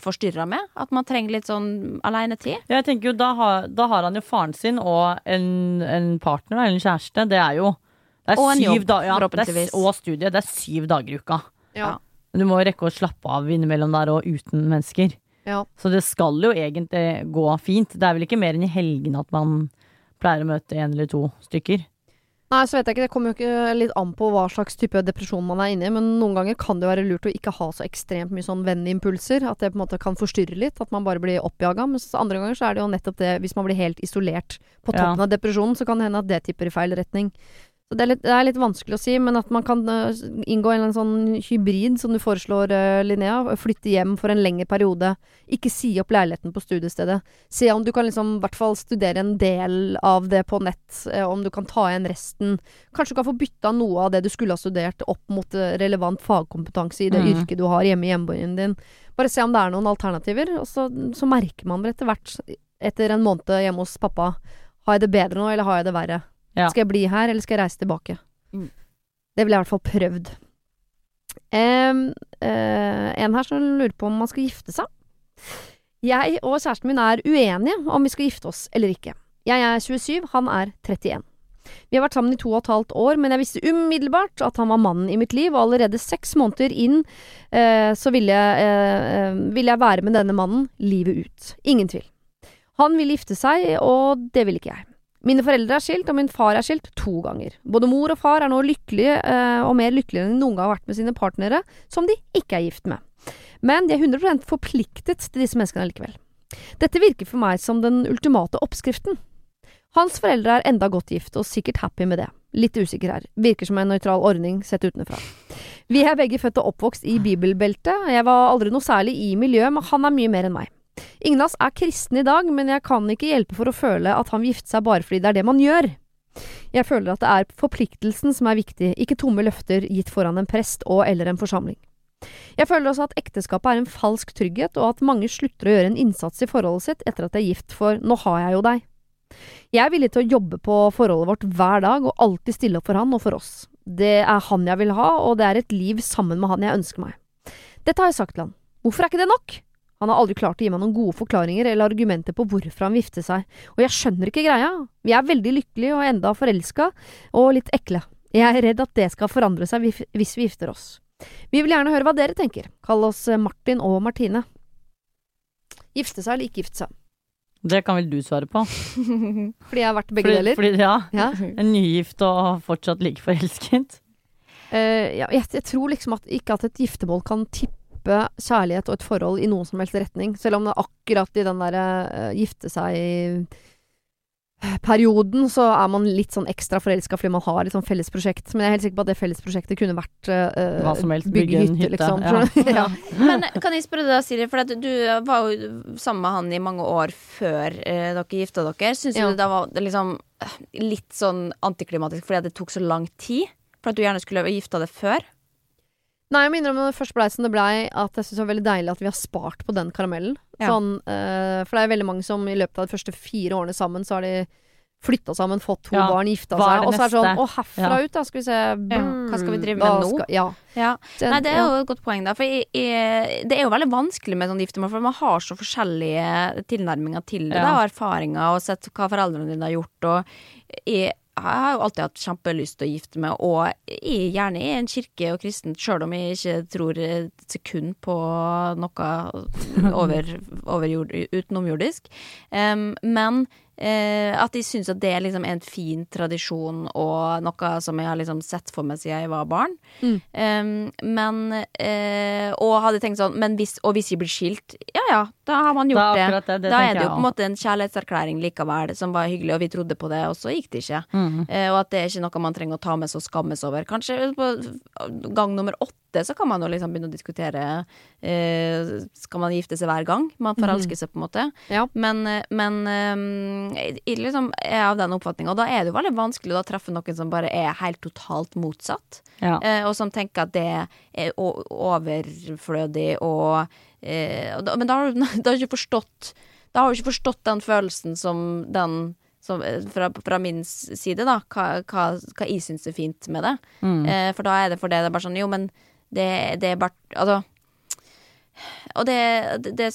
forstyrra med. At man trenger litt sånn alenetid. Jeg tenker jo, da har, da har han jo faren sin og en, en partner, eller en kjæreste. Det er jo det er Og en jobb, ja, det er, forhåpentligvis. og studie. Det er syv dager i uka. Ja. Du må jo rekke å slappe av innimellom der og uten mennesker. Ja. Så det skal jo egentlig gå fint. Det er vel ikke mer enn i helgene at man pleier å møte en eller to stykker. Nei, så vet jeg ikke. Det kommer jo ikke litt an på hva slags type depresjon man er inne i, men noen ganger kan det jo være lurt å ikke ha så ekstremt mye sånn vennimpulser. At det på en måte kan forstyrre litt. At man bare blir oppjaga. Mens andre ganger så er det jo nettopp det, hvis man blir helt isolert på Ja. toppen av depresjonen, så kan det hende at det tipper i feil retning. Så det er, litt, det er litt vanskelig å si, men at man kan eh, inngå en sånn hybrid, som du foreslår, eh, Linnea. Flytte hjem for en lengre periode. Ikke si opp leiligheten på studiestedet. Se om du kan liksom i hvert fall studere en del av det på nett, eh, om du kan ta igjen resten. Kanskje du kan få bytta noe av det du skulle ha studert, opp mot relevant fagkompetanse i det mm. yrket du har hjemme i hjembyen din. Bare se om det er noen alternativer, og så, så merker man vel etter hvert, etter en måned hjemme hos pappa, har jeg det bedre nå, eller har jeg det verre? Ja. Skal jeg bli her, eller skal jeg reise tilbake? Mm. Det ville jeg i hvert fall prøvd. Um, uh, en her som lurer på om man skal gifte seg. Jeg og kjæresten min er uenige om vi skal gifte oss eller ikke. Jeg er 27, han er 31. Vi har vært sammen i to og et halvt år, men jeg visste umiddelbart at han var mannen i mitt liv, og allerede seks måneder inn eh, så ville jeg, eh, eh, ville jeg være med denne mannen livet ut. Ingen tvil. Han ville gifte seg, og det ville ikke jeg. Mine foreldre er skilt, og min far er skilt to ganger. Både mor og far er nå lykkelige, eh, og mer lykkelige enn de noen gang har vært med sine partnere, som de ikke er gift med. Men de er 100% forpliktet til disse menneskene likevel. Dette virker for meg som den ultimate oppskriften. Hans foreldre er enda godt gift, og sikkert happy med det. Litt usikker her. Virker som en nøytral ordning sett utenfra. Vi er begge født og oppvokst i bibelbeltet. Jeg var aldri noe særlig i miljøet, men han er mye mer enn meg. Oss er kristne i dag, men jeg kan ikke hjelpe for å føle at han vil gifte seg bare fordi det er det man gjør. Jeg føler at det er forpliktelsen som er viktig, ikke tomme løfter gitt foran en prest og eller en forsamling. Jeg føler også at ekteskapet er en falsk trygghet, og at mange slutter å gjøre en innsats i forholdet sitt etter at de er gift, for nå har jeg jo deg. Jeg er villig til å jobbe på forholdet vårt hver dag, og alltid stille opp for han og for oss. Det er han jeg vil ha, og det er et liv sammen med han jeg ønsker meg. Dette har jeg sagt til han. Hvorfor er ikke det nok? Han har aldri klart å gi meg noen gode forklaringer eller argumenter på hvorfor han gifter seg, og jeg skjønner ikke greia. Vi er veldig lykkelige og enda forelska, og litt ekle. Jeg er redd at det skal forandre seg hvis vi gifter oss. Vi vil gjerne høre hva dere tenker. Kall oss eh, Martin og Martine. Gifte seg eller ikke gifte seg? Det kan vel du svare på? Fordi jeg har vært begge Fordi, deler. fordi, ja, Ja. en nygift og fortsatt like forelsket. Uh, ja, jeg, jeg tror liksom at ikke at et giftermål kan tippe kjærlighet og et forhold i noen som helst retning. Selv om det er akkurat i den derre uh, gifte seg-perioden så er man litt sånn ekstra forelska fordi man har et sånn felles prosjekt. Men jeg er helt sikker på at det fellesprosjektet kunne vært uh, Hva som helst, bygge bygge en hytte, hytte, liksom. ja. ja. Men kan jeg spørre deg, Siri, for at du var jo sammen med han i mange år før uh, dere gifta dere. Syns Ja. du det var liksom eh, litt sånn antiklimatisk fordi at det tok så lang tid? For at du gjerne skulle gifta deg før? Nei, jeg må innrømme det først blei som det blei, at jeg syns det var veldig deilig at vi har spart på den karamellen. Ja. Sånn, eh, for det er veldig mange som i løpet av de første fire årene sammen, så har de flytta sammen, fått to Ja. barn, gifta seg. Og så er det sånn? Å, herfra Ja. ut, da. Skal vi se Hva skal vi drive med nå? Skal, ja. Ja. Nei, det er jo et godt poeng, da. For jeg, jeg, det er jo veldig vanskelig med sånn giftermål, for man har så forskjellige tilnærminger til det. Ja. Da, og erfaringer, og sett hva foreldrene dine har gjort. Og jeg, jeg har jo alltid hatt kjempelyst til å gifte meg, og jeg er gjerne i en kirke og kristen, sjøl om jeg ikke tror et sekund på noe over, over jord, utenomjordisk. Um, men eh, at de syns at det liksom er en fin tradisjon og noe som jeg har liksom sett for meg siden jeg var barn. Mm. Em, men eh, Og hadde tenkt sånn Men hvis, og hvis jeg blir skilt, ja ja, da har man gjort det. det. det. det da er det jo på en måte en kjærlighetserklæring likevel, som var hyggelig, og vi trodde på det, og så gikk det ikke. Mm. Eh, og at det er ikke noe man trenger å ta med seg og skammes over. Kanskje på gang nummer åtte åtte, så kan man jo liksom begynne å diskutere eh, Skal man gifte seg hver gang man forelsker seg, på en måte? Ja. Men, eh, men eh, jeg liksom er av den oppfatninga, og da er det jo veldig vanskelig å treffe noen som bare er helt totalt motsatt. Ja. Eh, og som tenker at det er overflødig og, da, Men da har du da har du ikke forstått Da har du ikke forstått den følelsen som den som, fra, fra min side, da, hva, hva, hva jeg syns er fint med det. Mm. Eh, for da er det fordi det er bare sånn Jo, men det, det er bare Altså Og det, det, det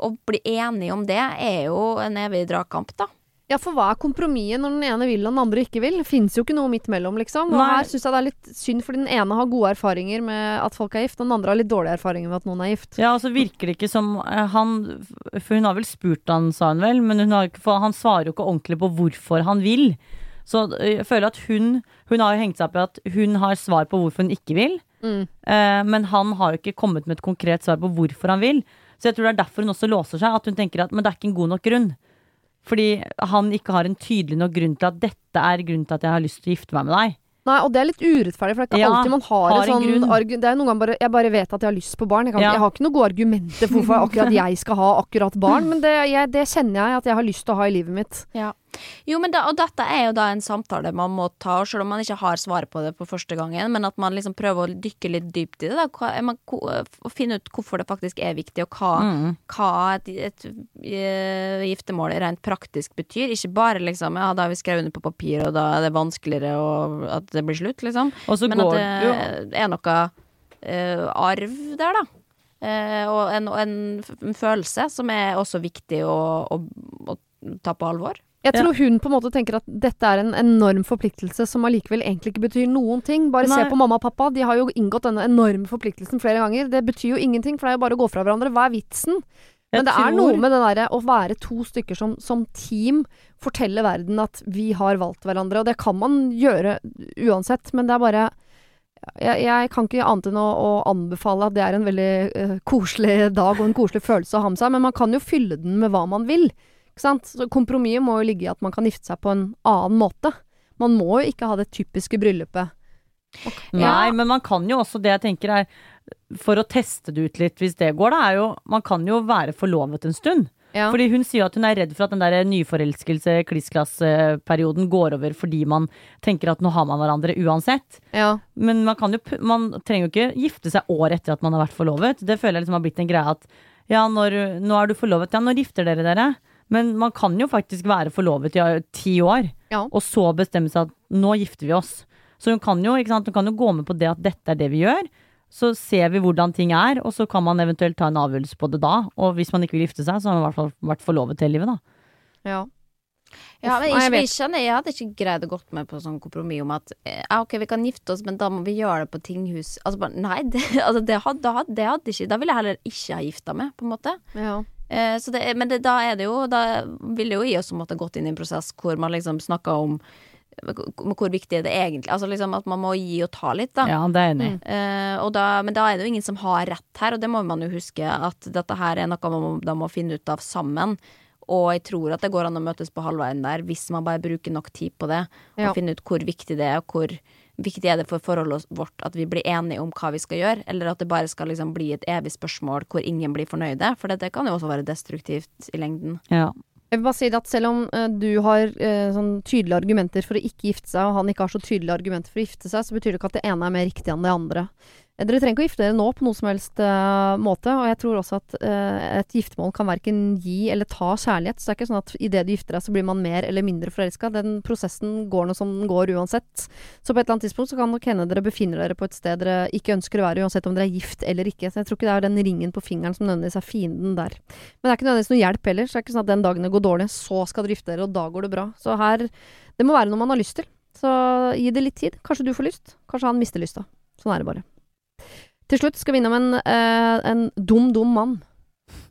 Å bli enig om det er jo en evig dragkamp, da. Ja, for hva er kompromisset når den ene vil og den andre ikke vil? Fins jo ikke noe midt mellom, liksom. Og Nei. her syns jeg det er litt synd, fordi den ene har gode erfaringer med at folk er gift, og den andre har litt dårlige erfaringer med at noen er gift. Ja, og så virker det ikke som eh, han For hun har vel spurt han, sa hun vel, men hun har, ikke- for han svarer jo ikke ordentlig på hvorfor han vil. Så eh, jeg føler at hun Hun har jo hengt seg opp i at hun har svar på hvorfor hun ikke vil, Mm. Uh, men han har jo ikke kommet med et konkret svar på hvorfor han vil. Så jeg tror det er derfor hun også låser seg, at hun tenker at men det er ikke en god nok grunn. Fordi han ikke har en tydelig nok grunn til at dette er grunnen til at jeg har lyst til å gifte meg med deg. Nei, og det er litt urettferdig, for det er ikke Ja, alltid man har, har en en sånn grunn. Det er noen ganger bare Jeg bare vet at jeg har lyst på barn. Jeg, kan, Ja. jeg har ikke noen gode argumenter for hvorfor akkurat jeg skal ha akkurat barn, men det, jeg, det kjenner jeg at jeg har lyst til å ha i livet mitt. Jo, men da, og dette er jo da en samtale man må ta, selv om man ikke har svaret på det på første gangen, men at man liksom prøver å dykke litt dypt i det, da, man, og finne ut hvorfor det faktisk er viktig, og hva, Mm. hva et, et, et, giftermål rent praktisk betyr. Ikke bare liksom ja, da har vi skrevet under på papir, og da er det vanskeligere og at det blir slutt, liksom. Men at det jo er noe uh, arv der, da. Uh, og en, en følelse som er også viktig å, å, å ta på alvor. Jeg Ja. tror hun på en måte tenker at dette er en enorm forpliktelse som allikevel egentlig ikke betyr noen ting. Bare se på mamma og pappa, de har jo inngått denne enorme forpliktelsen flere ganger. Det betyr jo ingenting, for det er jo bare å gå fra hverandre. Hva er vitsen? Jeg Men det er noe med det derre å være to stykker som, som team forteller verden at vi har valgt hverandre, og det kan man gjøre uansett, men det er bare jeg, jeg kan ikke annet enn å, å anbefale at det er en veldig uh, koselig dag og en koselig følelse å ha med seg, men man kan jo fylle den med hva man vil. Ikke sant? Så kompromisset må jo ligge i at man kan gifte seg på en annen måte. Man må jo ikke ha det typiske bryllupet. Nei, Ja. men man kan jo også det jeg tenker er For å teste det ut litt, hvis det går, da, er jo Man kan jo være forlovet en stund. Ja. Fordi hun sier at hun er redd for at den der nyforelskelse, klissklassperioden går over fordi man tenker at nå har man hverandre uansett. ja. Men man kan jo Man trenger jo ikke gifte seg år etter at man har vært forlovet. Det føler jeg liksom har blitt en greie at ja, når, nå er du forlovet, ja, når gifter dere dere? Men man kan jo faktisk være forlovet i ti år, Ja. og så bestemme seg at nå gifter vi oss. Så hun kan jo, ikke sant, hun kan jo gå med på det at dette er det vi gjør. Så ser vi hvordan ting er, og så kan man eventuelt ta en avgjørelse på det da. Og hvis man ikke vil gifte seg, så har man i hvert fall vært forlovet hele livet, da. ja. Ja, men jeg jeg, kjenner, jeg hadde ikke greid å gått med på sånn kompromiss om at eh, ja, ok, vi kan gifte oss, men da må vi gjøre det på tinghus. Altså nei, det, altså, det, hadde- det hadde ikke Da ville jeg heller ikke ha gifta meg, på en måte. ja. Eh, så det, men det, da er det jo Da ville jo jeg også måtte gått inn i en prosess hvor man liksom snakka om hvor viktig er det egentlig Altså liksom at man må gi og ta litt, da. Ja, det er enig i. Eh, og da, men da er det jo ingen som har rett her, og det må man jo huske at dette her er noe man må, da må finne ut av sammen. Og jeg tror at det går an å møtes på halvveien der, hvis man bare bruker nok tid på det. Ja. Og finne ut hvor viktig det er, og hvor viktig er det for forholdet vårt at vi blir enige om hva vi skal gjøre, eller at det bare skal liksom bli et evig spørsmål hvor ingen blir fornøyde. For det, det kan jo også være destruktivt i lengden. Ja. Jeg vil bare si det at selv om uh, du har uh, sånn tydelige argumenter for å ikke gifte seg, og han ikke har så tydelige argumenter for å gifte seg, så betyr det ikke at det ene er mer riktig enn det andre. Eh, Dere trenger ikke å gifte dere nå på noe som helst uh, måte, og jeg tror også at uh, et giftermål kan verken gi eller ta kjærlighet. Så det er ikke sånn at idet du gifter deg, så blir man mer eller mindre forelska. Den prosessen går nå som den går uansett. Så på et eller annet tidspunkt så kan nok hende dere befinner dere på et sted dere ikke ønsker å være, uansett om dere er gift eller ikke. Så jeg tror ikke det er den ringen på fingeren som nødvendigvis er fienden der. Men det er ikke nødvendigvis noe hjelp heller. Så det er ikke sånn at den dagen det går dårlig, så skal dere gifte dere, og da går det bra. Så her Det må være noe man har lyst til. Så gi det litt tid. Kanskje du får lyst. Kanskje han mister lysta. Sånn er det bare. Til slutt skal vi innom en, eh, en dum, dum mann.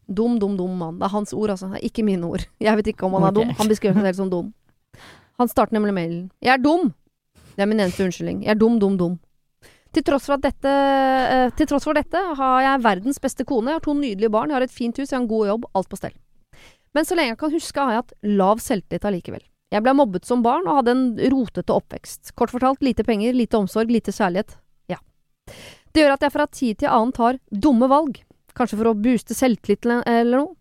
Dum, dum, dum mann. Det er hans ord, altså. Det er ikke mine ord. Jeg vet ikke om han er okay. dum. Han beskriver seg selv som dum. Han starter nemlig mailen. Jeg er dum! Det er min eneste unnskyldning. Jeg er dum, dum, dum. Til tross, for at dette, eh, til tross for dette har jeg verdens beste kone. Jeg har to nydelige barn, jeg har et fint hus, jeg har en god jobb. Alt på stell. Men så lenge jeg kan huske, har jeg hatt lav selvtillit allikevel. Jeg ble mobbet som barn og hadde en rotete oppvekst. Kort fortalt lite penger, lite omsorg, lite kjærlighet. Ja. Det gjør at jeg fra tid til annen tar dumme valg. Kanskje for å booste selvtilliten eller noe.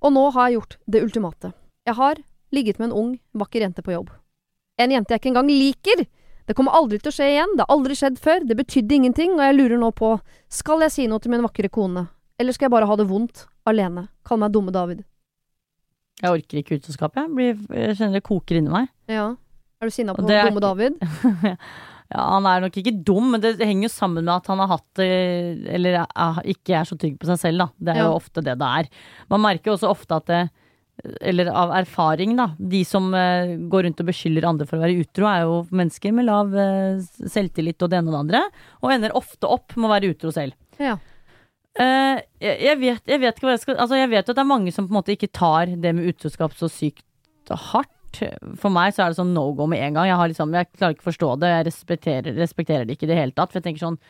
Og nå har jeg gjort det ultimate. Jeg har ligget med en ung, vakker jente på jobb. En jente jeg ikke engang liker! Det kommer aldri til å skje igjen, det har aldri skjedd før, det betydde ingenting, og jeg lurer nå på, skal jeg si noe til min vakre kone, eller skal jeg bare ha det vondt, alene, kall meg dumme David. Jeg orker ikke utroskap, jeg. Jeg kjenner det koker inni meg. Ja. Er du sinna på dumme David? Ja, han er nok ikke dum, men det henger jo sammen med at han har hatt Eller ikke er så trygg på seg selv, da. Det er jo Ja. ofte det det er. Man merker jo også ofte at det eller av erfaring, da. De som eh, går rundt og beskylder andre for å være utro, er jo mennesker med lav eh, selvtillit og det ene og det andre, og ender ofte opp med å være utro selv. Ja. Eh, jeg, jeg, vet, jeg vet ikke hva jeg skal Altså, jeg vet at det er mange som på en måte ikke tar det med utroskap så sykt hardt. For meg så er det sånn no go med en gang. Jeg, har liksom, jeg klarer ikke å forstå det. Jeg respekterer, respekterer det ikke i det hele tatt. For jeg tenker sånn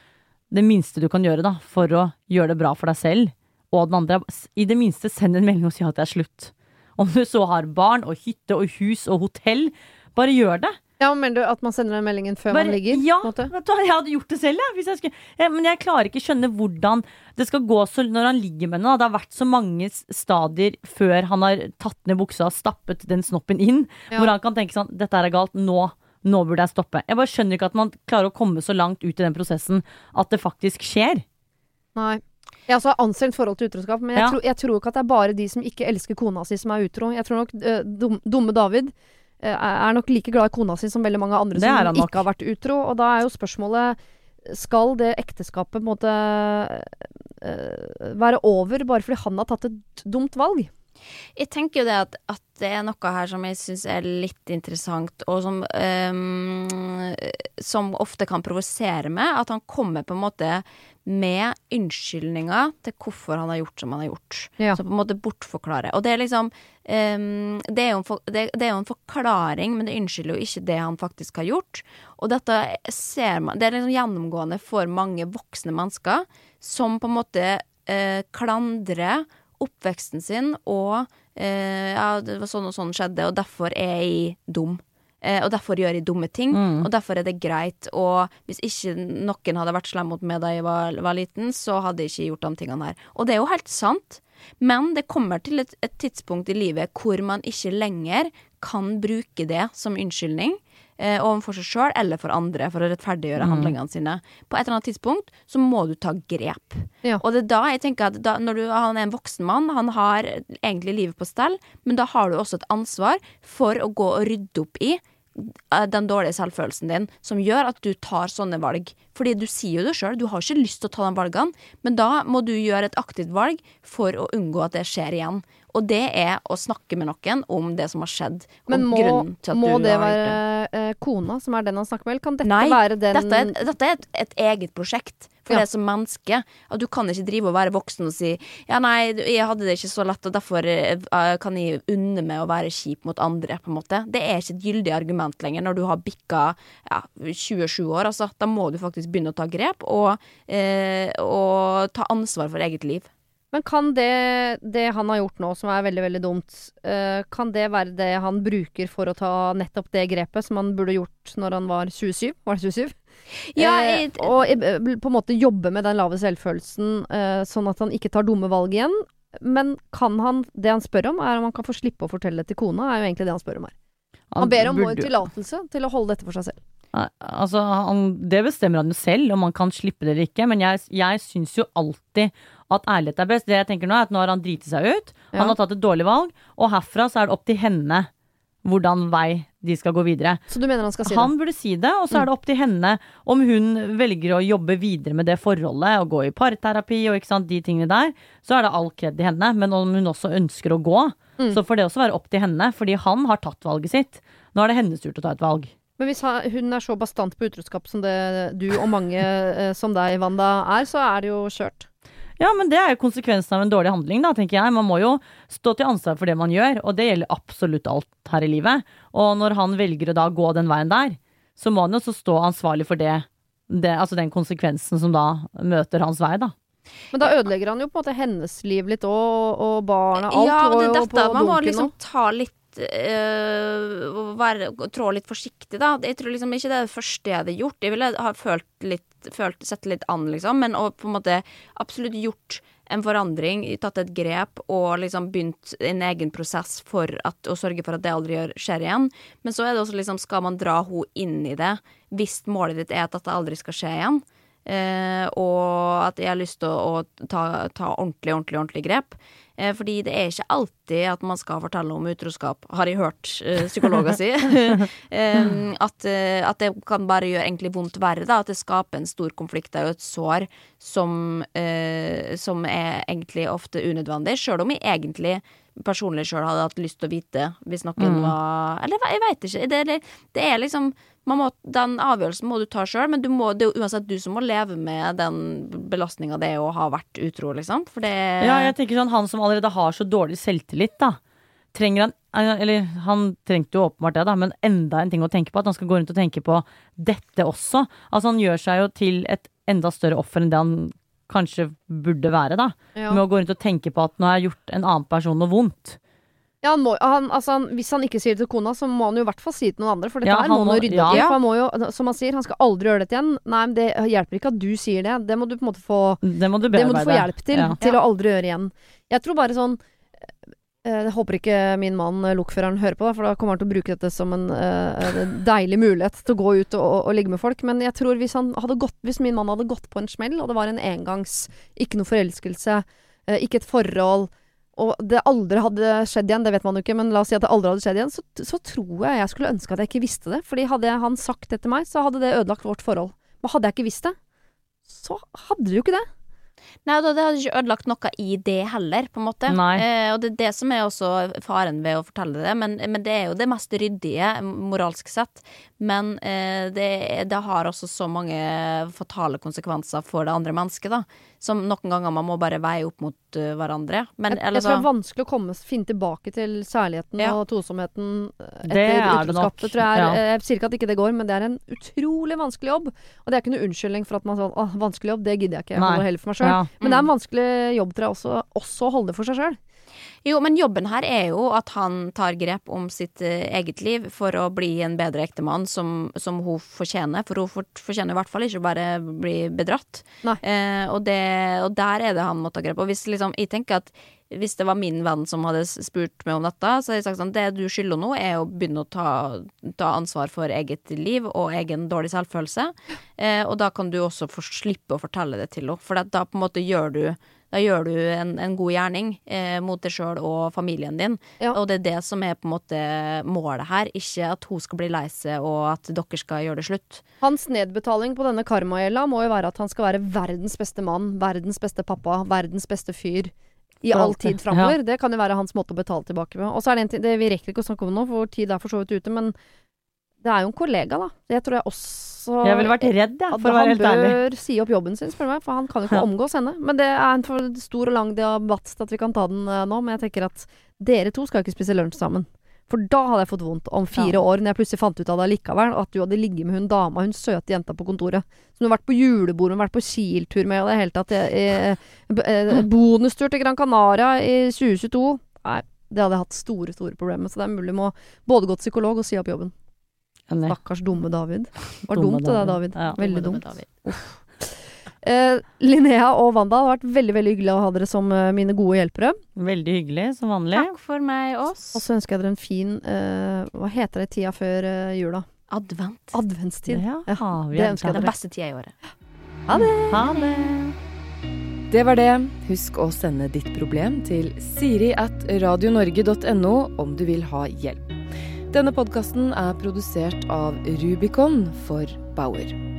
Det minste du kan gjøre da for å gjøre det bra for deg selv og den andre, i det minste send en melding og si at det er slutt. Om du så har barn og hytte og hus og hotell, bare gjør det. Ja, Mener du at man sender den meldingen før Bare, man ligger? Ja, jeg hadde gjort det selv, jeg. Jeg skulle, jeg, men jeg klarer ikke skjønne hvordan det skal gå så når han ligger med henne. Det har vært så mange stadier før han har tatt ned buksa og stappet den snoppen inn, Ja. hvor han kan tenke sånn Dette er galt. Nå, nå burde jeg stoppe. Jeg bare skjønner ikke at man klarer å komme så langt ut i den prosessen at det faktisk skjer. Nei. Jeg har også anstrengt forhold til utroskap, men jeg, Ja. tror, jeg tror ikke at det er bare de som ikke elsker kona si, som er utro. Jeg tror nok uh, dum, dumme David eh, er nok like glad i kona si som veldig mange andre som nok. ikke har vært utro. Og da er jo spørsmålet Skal det ekteskapet måtte eh, være over bare fordi han har tatt et dumt valg? Jeg tenker jo det at, at det er noe her som jeg syns er litt interessant, og som, um, som ofte kan provosere meg. At han kommer på en måte med unnskyldninger til hvorfor han har gjort som han har gjort. Ja. Så på en måte bortforklare. Og det er liksom um, det, er for, det, det er jo en forklaring, men det unnskylder jo ikke det han faktisk har gjort. Og dette ser man Det er liksom gjennomgående for mange voksne mennesker som på en måte uh, klandrer oppveksten sin og uh, Ja, det var sånn og sånn skjedde, og derfor er jeg dum. Eh, og derfor gjør jeg dumme ting, Mm. og derfor er det greit. Og hvis ikke noen hadde vært slem mot meg da jeg var, var liten, så hadde jeg ikke gjort de tingene her. Og det er jo helt sant. Men det kommer til et, et tidspunkt i livet hvor man ikke lenger kan bruke det som unnskyldning. Eh, overfor seg sjøl eller for andre, for å rettferdiggjøre Mm. handlingene sine. På et eller annet tidspunkt så må du ta grep. Ja. Og det er da jeg tenker at da, når du, han er en voksen mann, han har egentlig livet på stell, men da har du også et ansvar for å gå og rydde opp i den dårlige selvfølelsen din, som gjør at du tar sånne valg. Fordi du sier jo det sjøl, du har ikke lyst til å ta de valgene, men da må du gjøre et aktivt valg for å unngå at det skjer igjen. Og det er å snakke med noen om det som har skjedd, Men må, må du det være det. eh, kona som er den han snakker med, eller kan dette Nei, være den Dette er, dette er et, et eget prosjekt for Ja. deg som menneske. At du kan ikke drive og være voksen og si Ja, nei, jeg hadde det ikke så lett, og derfor eh, kan jeg unne meg å være kjip mot andre, på en måte. Det er ikke et gyldig argument lenger når du har bikka ja, 27 år, altså. Da må du faktisk begynne å ta grep og, eh, og ta ansvar for eget liv. Men kan det, det han har gjort nå, som er veldig, veldig dumt, uh, kan det være det han bruker for å ta nettopp det grepet som han burde gjort når han var 27? Var det 27? Ja, Eh, og eh, på en måte jobbe med den lave selvfølelsen, eh, sånn at han ikke tar dumme valg igjen. Men kan han Det han spør om, er om han kan få slippe å fortelle det til kona, er jo egentlig det han spør om her. Han ber om burde- tillatelse til å holde dette for seg selv. Altså, han, det bestemmer han jo selv, om han kan slippe det eller ikke. Men jeg, jeg syns jo alltid at ærlighet er best. Det jeg tenker nå er at nå har han driti seg ut. Ja. Han har tatt et dårlig valg, og herfra så er det opp til henne hvordan vei de skal gå videre. Så du mener han skal si Han burde si det, og så er det opp til henne om hun velger å jobbe videre med det forholdet og gå i parterapi og sant, de tingene der, så er det all kred i henne. Men om hun også ønsker å gå, Mm. så får det også være opp til henne, fordi han har tatt valget sitt. Nå er det hennes tur til å ta et valg. Men hvis hun er så bastant på utroskap som det du og mange eh, som deg, Wanda, er, så er det jo kjørt. Ja, men det er jo konsekvensen av en dårlig handling, da, tenker jeg. Man må jo stå til ansvar for det man gjør, og det gjelder absolutt alt her i livet. Og når han velger å da gå den veien der, så må han jo også stå ansvarlig for det, det altså den konsekvensen som da møter hans vei, da. Men da ødelegger han jo på en måte hennes liv litt òg, og barna. Alt ja, og det er dette. Man må liksom ta litt øh, være, Trå litt forsiktig, da. Jeg tror liksom ikke det er det første jeg hadde gjort. Jeg ville ha følt litt sett, følt, sett litt an, liksom. Men å på en måte absolutt gjort en forandring, tatt et grep og liksom begynt en egen prosess for at, å sørge for at det aldri skjer igjen. Men så er det også liksom, skal man dra henne inn i det hvis målet ditt er at dette aldri skal skje igjen? Eh, og at jeg har lyst til å, å ta, ta, ordentlig, ordentlig, ordentlig grep. Eh, fordi det er ikke alltid at man skal fortelle om utroskap, har jeg hørt eh, psykologer si. Eh, at, eh, at, det kan bare gjøre egentlig vondt verre. Da. At det skaper en stor konflikt og et sår som, eh, som er egentlig ofte unødvendig. Sjøl om jeg egentlig personlig sjøl hadde hatt lyst til å vite hvis noen mm. var Eller jeg veit ikke. Det, det, det, er liksom må, Den avgjørelsen må du ta sjøl, men må, det er jo uansett du som må leve med den belastninga det er å ha vært utro, liksom. For det Ja, jeg tenker sånn, han som allerede har så dårlig selvtillit, da. Trenger han Eller han trengte jo åpenbart det, da, men enda en ting å tenke på. At han skal gå rundt og tenke på dette også. Altså, han gjør seg jo til et enda større offer enn det han kanskje burde være, da. Ja. Med å gå rundt og tenke på at nå har jeg gjort en annen person noe vondt. Ja, han må, han, altså, han, Hvis han ikke sier det til kona, så må han jo i hvert fall si det til noen andre. For dette ja, her må han jo rydde opp i. Ja. For han må jo, som han sier, han skal aldri gjøre dette igjen. Nei, men det hjelper ikke at du sier det. Det må du på en måte få Det må du, det må du få hjelp til. Ja. Til å aldri gjøre igjen. Jeg tror bare sånn eh, jeg håper ikke min mann, eh, lokføreren, hører på, for da kommer han til å bruke dette som en uh, deilig mulighet til å gå ut og, og, og, ligge med folk. Men jeg tror hvis, gått, hvis, min mann hadde gått på en smell, og det var en engangs, ikke noe forelskelse, uh, ikke et forhold og det aldri hadde skjedd igjen, det vet man jo ikke, men la oss si at det aldri hadde skjedd igjen, så, så tror jeg jeg skulle ønske at jeg ikke visste det. Fordi hadde han sagt det til meg, så hadde det ødelagt vårt forhold. Men hadde jeg ikke visst det, så hadde det jo ikke det. Nei, det hadde ikke ødelagt noe i det heller, på en måte. Eh, og det er det som er også faren ved å fortelle det. Men, men det er jo det mest ryddige, moralsk sett. Men eh, det, det, har også så mange fatale konsekvenser for det andre mennesket, da. Som noen ganger man må bare veie opp mot uh, hverandre. Men, jeg, jeg tror det er vanskelig å komme, finne tilbake til særligheten ja. og tosomheten eh, etter utroskapet. Tror jeg ja. Jeg sier ikke at ikke det går, men det er en utrolig vanskelig jobb. Og det er ikke noe unnskyldning for at man sånn Å, vanskelig jobb, det gidder jeg ikke. Jeg holder heller for meg sjøl. Ja. Men det er en mm. vanskelig jobb, til deg også, også å holde for seg sjøl. Jo, men jobben her er jo at han tar grep om sitt uh, eget liv for å bli en bedre ektemann som, som hun fortjener. For hun fortjener i hvert fall ikke bare bli bedratt. Eh, og, det, og, der er det han må ta grep. Og hvis liksom, jeg tenker at hvis det var min venn som hadde spurt meg om dette, så hadde jeg sagt sånn Det du skylder nå, er å begynne å ta, ta ansvar for eget liv og egen dårlig selvfølelse. Eh, og da kan du også slippe å fortelle det til henne, for da på en måte gjør du da gjør du en, en god gjerning eh, mot deg sjøl og familien din. Ja. Og det er det som er på en måte målet her, ikke at hun skal bli lei seg og at dere skal gjøre det slutt. Hans nedbetaling på denne karmagjelda må jo være at han skal være verdens beste mann, verdens beste pappa, verdens beste fyr. I all tid framover. Ja. Det kan jo være hans måte å betale tilbake med. Og så er det en ting, det, Vi rekker ikke å snakke om det nå, for tid er for så vidt ute. Men det er jo en kollega, da. Det tror jeg også jeg ville vært redd, ja, for å være helt ærlig. Han bør si opp jobben sin, spør du meg, for han kan jo ikke omgås henne. Men det er en for stor og lang debatt til at vi kan ta den uh, nå. Men jeg tenker at dere to skal ikke spise lunsj sammen. For da hadde jeg fått vondt om fire ja. år, når jeg plutselig fant ut av det likevel. At du hadde ligget med hun dama, hun søte jenta på kontoret. Som du har vært på julebord med, vært på Kiel-tur med, og det hele tatt eh, Bonustur til Gran Canaria i 2022. Nei, det hadde jeg hatt store, store problemer med. Så det er mulig å både gå til psykolog og si opp jobben. Stakkars dumme David. Det var dumt det der, David. Ja, veldig dumt. Eh, Linnea og Wanda, det har vært veldig veldig hyggelig å ha dere som uh, mine gode hjelpere. Veldig hyggelig, som vanlig. Takk for meg, oss. Og så ønsker jeg dere en fin uh, Hva heter det tida før uh, jula? Advent. Adventstid. Ja, ja, det ønsker jeg dere. Den beste tida i året. Ha det. Ha det. Det var det. Husk å sende ditt problem til siri at radionorge.no om du vil ha hjelp. Denne podkasten er produsert av Rubicon for Bauer.